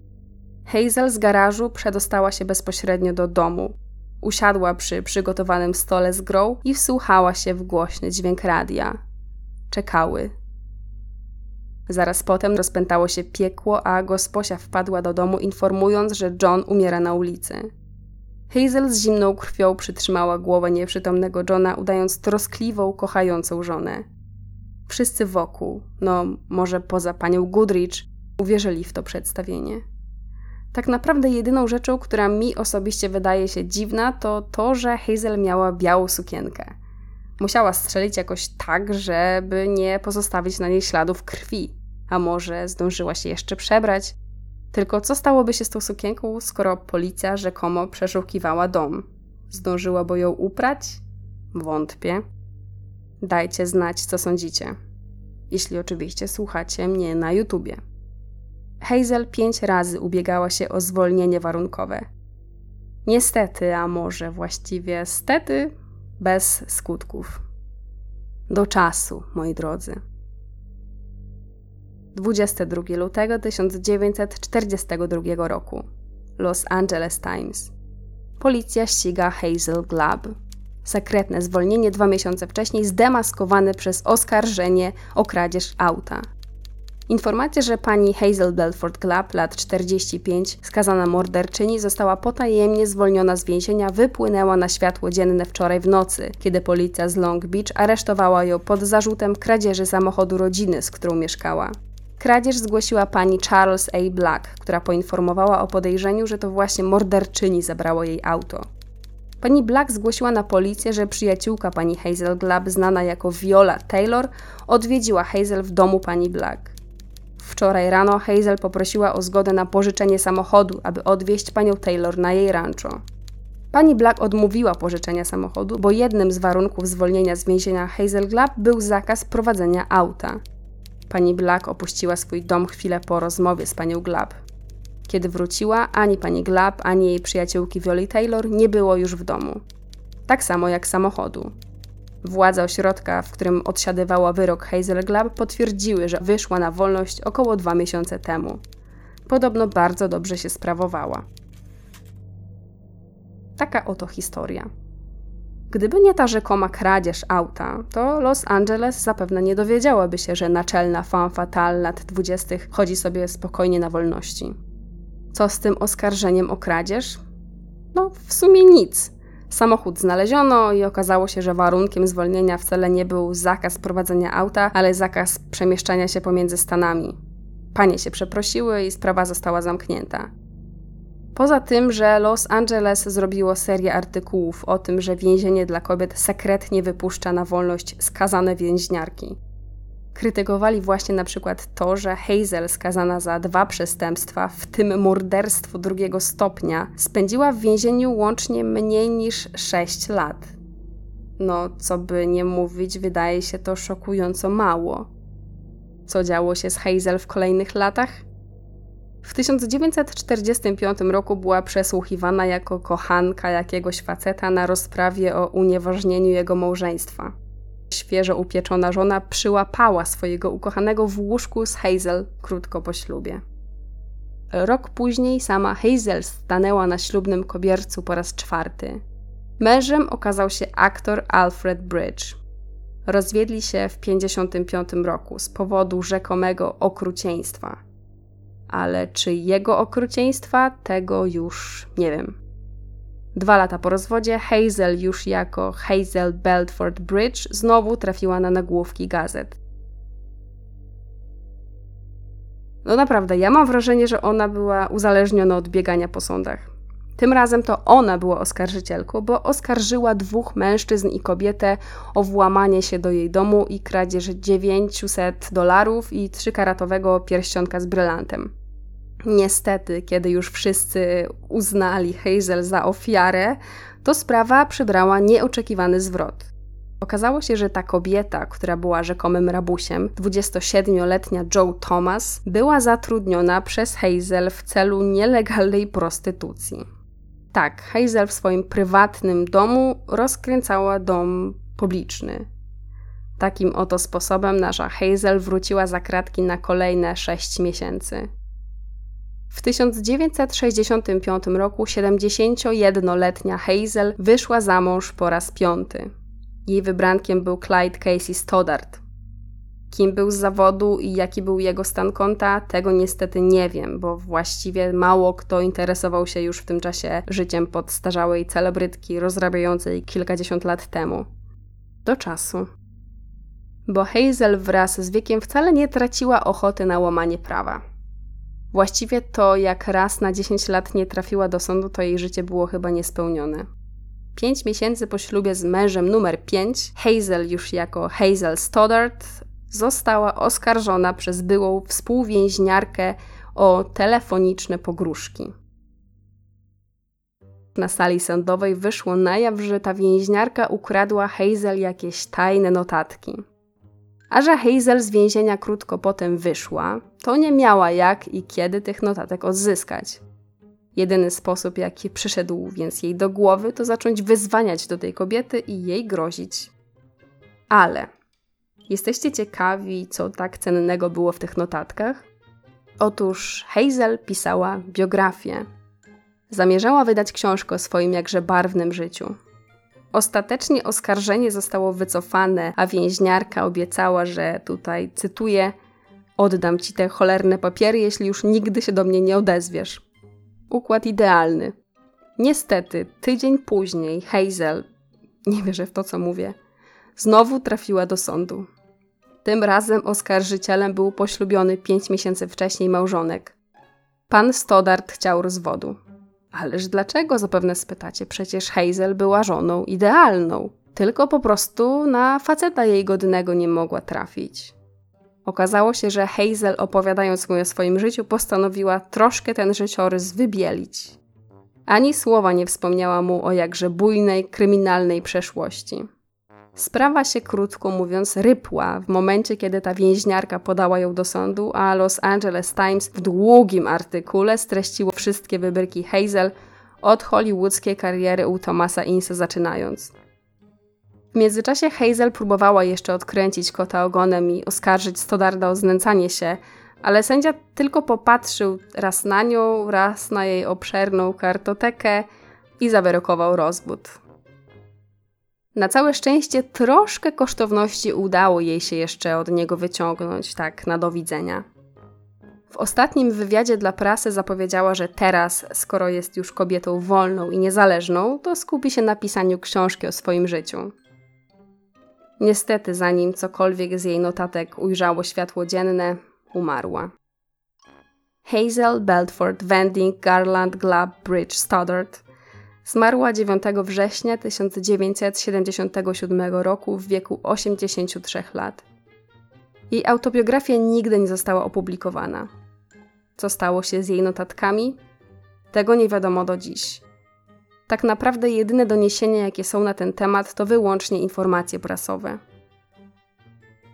Hazel z garażu przedostała się bezpośrednio do domu. Usiadła przy przygotowanym stole z grą i wsłuchała się w głośny dźwięk radia. Czekały. Zaraz potem rozpętało się piekło, a gosposia wpadła do domu, informując, że John umiera na ulicy. Hazel z zimną krwią przytrzymała głowę nieprzytomnego Johna, udając troskliwą, kochającą żonę. Wszyscy wokół, no może poza panią Goodrich, uwierzyli w to przedstawienie. Tak naprawdę jedyną rzeczą, która mi osobiście wydaje się dziwna, to to, że Hazel miała białą sukienkę. Musiała strzelić jakoś tak, żeby nie pozostawić na niej śladów krwi. A może zdążyła się jeszcze przebrać? Tylko co stałoby się z tą sukienką, skoro policja rzekomo przeszukiwała dom? Zdążyłaby ją uprać? Wątpię. Dajcie znać, co sądzicie. Jeśli oczywiście słuchacie mnie na YouTubie. Hazel pięć razy ubiegała się o zwolnienie warunkowe. Niestety, a może właściwie stety, bez skutków. Do czasu, moi drodzy. 22 lutego 1942 roku. Los Angeles Times. Policja ściga Hazel Glab. Sekretne zwolnienie dwa miesiące wcześniej zdemaskowane przez oskarżenie o kradzież auta. Informacja, że pani Hazel Belford Clapp, lat 45, skazana morderczyni, została potajemnie zwolniona z więzienia, wypłynęła na światło dzienne wczoraj w nocy, kiedy policja z Long Beach aresztowała ją pod zarzutem kradzieży samochodu rodziny, z którą mieszkała. Kradzież zgłosiła pani Charles A. Black, która poinformowała o podejrzeniu, że to właśnie morderczyni zabrało jej auto. Pani Black zgłosiła na policję, że przyjaciółka pani Hazel Glab, znana jako Viola Taylor, odwiedziła Hazel w domu pani Black. Wczoraj rano Hazel poprosiła o zgodę na pożyczenie samochodu, aby odwieźć panią Taylor na jej rancho. Pani Black odmówiła pożyczenia samochodu, bo jednym z warunków zwolnienia z więzienia Hazel Glab był zakaz prowadzenia auta. Pani Black opuściła swój dom chwilę po rozmowie z panią Glab. Kiedy wróciła, ani pani Glab, ani jej przyjaciółki Violi Taylor nie było już w domu. Tak samo jak samochodu. Władze ośrodka, w którym odsiadywała wyrok Hazel Glab, potwierdziły, że wyszła na wolność około dwa miesiące temu. Podobno bardzo dobrze się sprawowała. Taka oto historia. Gdyby nie ta rzekoma kradzież auta, to Los Angeles zapewne nie dowiedziałaby się, że naczelna fan fatale lat dwudziestych chodzi sobie spokojnie na wolności. Co z tym oskarżeniem o kradzież? No, w sumie nic. Samochód znaleziono i okazało się, że warunkiem zwolnienia wcale nie był zakaz prowadzenia auta, ale zakaz przemieszczania się pomiędzy stanami. Panie się przeprosiły i sprawa została zamknięta. Poza tym, że Los Angeles zrobiło serię artykułów o tym, że więzienie dla kobiet sekretnie wypuszcza na wolność skazane więźniarki. Krytykowali właśnie na przykład to, że Hazel, skazana za dwa przestępstwa, w tym morderstwo drugiego stopnia, spędziła w więzieniu łącznie mniej niż 6 lat. No, co by nie mówić, wydaje się to szokująco mało. Co działo się z Hazel w kolejnych latach? W 1945 roku była przesłuchiwana jako kochanka jakiegoś faceta na rozprawie o unieważnieniu jego małżeństwa. Świeżo upieczona żona przyłapała swojego ukochanego w łóżku z Hazel krótko po ślubie. Rok później sama Hazel stanęła na ślubnym kobiercu po raz czwarty. Mężem okazał się aktor Alfred Bridge. Rozwiedli się w 1955 roku z powodu rzekomego okrucieństwa. Ale czy jego okrucieństwa, tego już nie wiem. Dwa lata po rozwodzie Hazel już jako Hazel Belford Bridge znowu trafiła na nagłówki gazet. No naprawdę, ja mam wrażenie, że ona była uzależniona od biegania po sądach. Tym razem to ona była oskarżycielką, bo oskarżyła dwóch mężczyzn i kobietę o włamanie się do jej domu i kradzież 900 dolarów i trzykaratowego pierścionka z brylantem. Niestety, kiedy już wszyscy uznali Hazel za ofiarę, to sprawa przybrała nieoczekiwany zwrot. Okazało się, że ta kobieta, która była rzekomym rabusiem, 27-letnia Joe Thomas, była zatrudniona przez Hazel w celu nielegalnej prostytucji. Tak, Hazel w swoim prywatnym domu rozkręcała dom publiczny. Takim oto sposobem nasza Hazel wróciła za kratki na kolejne 6 miesięcy. W 1965 roku 71-letnia Hazel wyszła za mąż po raz piąty. Jej wybrankiem był Clyde Casey Stoddard. Kim był z zawodu i jaki był jego stan konta, tego niestety nie wiem, bo właściwie mało kto interesował się już w tym czasie życiem podstarzałej celebrytki rozrabiającej kilkadziesiąt lat temu. Do czasu. Bo Hazel wraz z wiekiem wcale nie traciła ochoty na łamanie prawa. Właściwie to jak raz na 10 lat nie trafiła do sądu, to jej życie było chyba niespełnione. Pięć miesięcy po ślubie z mężem numer 5, Hazel już jako Hazel Stoddard, została oskarżona przez byłą współwięźniarkę o telefoniczne pogróżki. Na sali sądowej wyszło na jaw, że ta więźniarka ukradła Hazel jakieś tajne notatki. A że Hazel z więzienia krótko potem wyszła, to nie miała jak i kiedy tych notatek odzyskać. Jedyny sposób, jaki przyszedł więc jej do głowy, to zacząć wyzwaniać do tej kobiety i jej grozić. Ale jesteście ciekawi, co tak cennego było w tych notatkach? Otóż Hazel pisała biografię. Zamierzała wydać książkę o swoim jakże barwnym życiu. Ostatecznie oskarżenie zostało wycofane, a więźniarka obiecała, że tutaj cytuję: Oddam ci te cholerne papiery, jeśli już nigdy się do mnie nie odezwiesz. Układ idealny. Niestety, tydzień później Hazel, nie wierzę w to, co mówię, znowu trafiła do sądu. Tym razem oskarżycielem był poślubiony pięć miesięcy wcześniej małżonek. Pan Stoddart chciał rozwodu. Ależ dlaczego, zapewne spytacie, przecież Hazel była żoną idealną, tylko po prostu na faceta jej godnego nie mogła trafić. Okazało się, że Hazel, opowiadając mu o swoim życiu, postanowiła troszkę ten życiorys wybielić. Ani słowa nie wspomniała mu o jakże bujnej, kryminalnej przeszłości. Sprawa się, krótko mówiąc, rypła w momencie, kiedy ta więźniarka podała ją do sądu, a Los Angeles Times w długim artykule streściło wszystkie wybryki Hazel od hollywoodzkiej kariery u Thomasa Insa zaczynając. W międzyczasie Hazel próbowała jeszcze odkręcić kota ogonem i oskarżyć Stodarda o znęcanie się, ale sędzia tylko popatrzył raz na nią, raz na jej obszerną kartotekę i zawyrokował rozwód. Na całe szczęście troszkę kosztowności udało jej się jeszcze od niego wyciągnąć, tak na do widzenia. W ostatnim wywiadzie dla prasy zapowiedziała, że teraz, skoro jest już kobietą wolną i niezależną, to skupi się na pisaniu książki o swoim życiu. Niestety, zanim cokolwiek z jej notatek ujrzało światło dzienne, umarła. Hazel Belford Vending Garland Glab Bridge Stoddard zmarła 9 września 1977 roku w wieku 83 lat. Jej autobiografia nigdy nie została opublikowana. Co stało się z jej notatkami? Tego nie wiadomo do dziś. Tak naprawdę jedyne doniesienia, jakie są na ten temat, to wyłącznie informacje prasowe.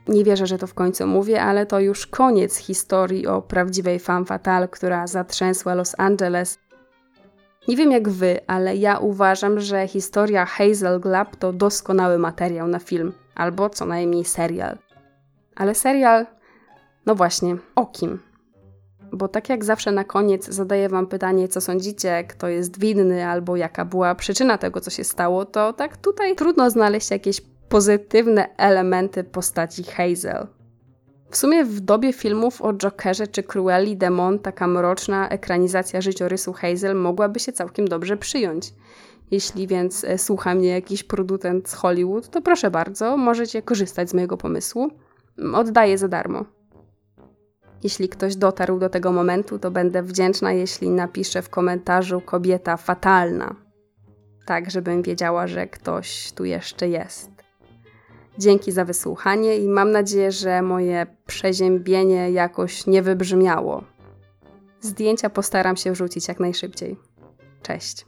Nie wierzę, że to w końcu mówię, ale to już koniec historii o prawdziwej femme fatale, która zatrzęsła Los Angeles. Nie wiem jak wy, ale ja uważam, że historia Hazel Glab to doskonały materiał na film, albo co najmniej serial. Ale serial, no właśnie, o kim? Bo tak jak zawsze na koniec zadaję Wam pytanie, co sądzicie, kto jest winny, albo jaka była przyczyna tego, co się stało, to tak tutaj trudno znaleźć jakieś pozytywne elementy postaci Hazel. W sumie w dobie filmów o Jokerze czy Cruelli Demon taka mroczna ekranizacja życiorysu Hazel mogłaby się całkiem dobrze przyjąć. Jeśli więc e, słucha mnie jakiś producent z Hollywood, to proszę bardzo, możecie korzystać z mojego pomysłu. Oddaję za darmo. Jeśli ktoś dotarł do tego momentu, to będę wdzięczna, jeśli napisze w komentarzu kobieta fatalna. Tak, żebym wiedziała, że ktoś tu jeszcze jest. Dzięki za wysłuchanie i mam nadzieję, że moje przeziębienie jakoś nie wybrzmiało. Zdjęcia postaram się wrzucić jak najszybciej. Cześć.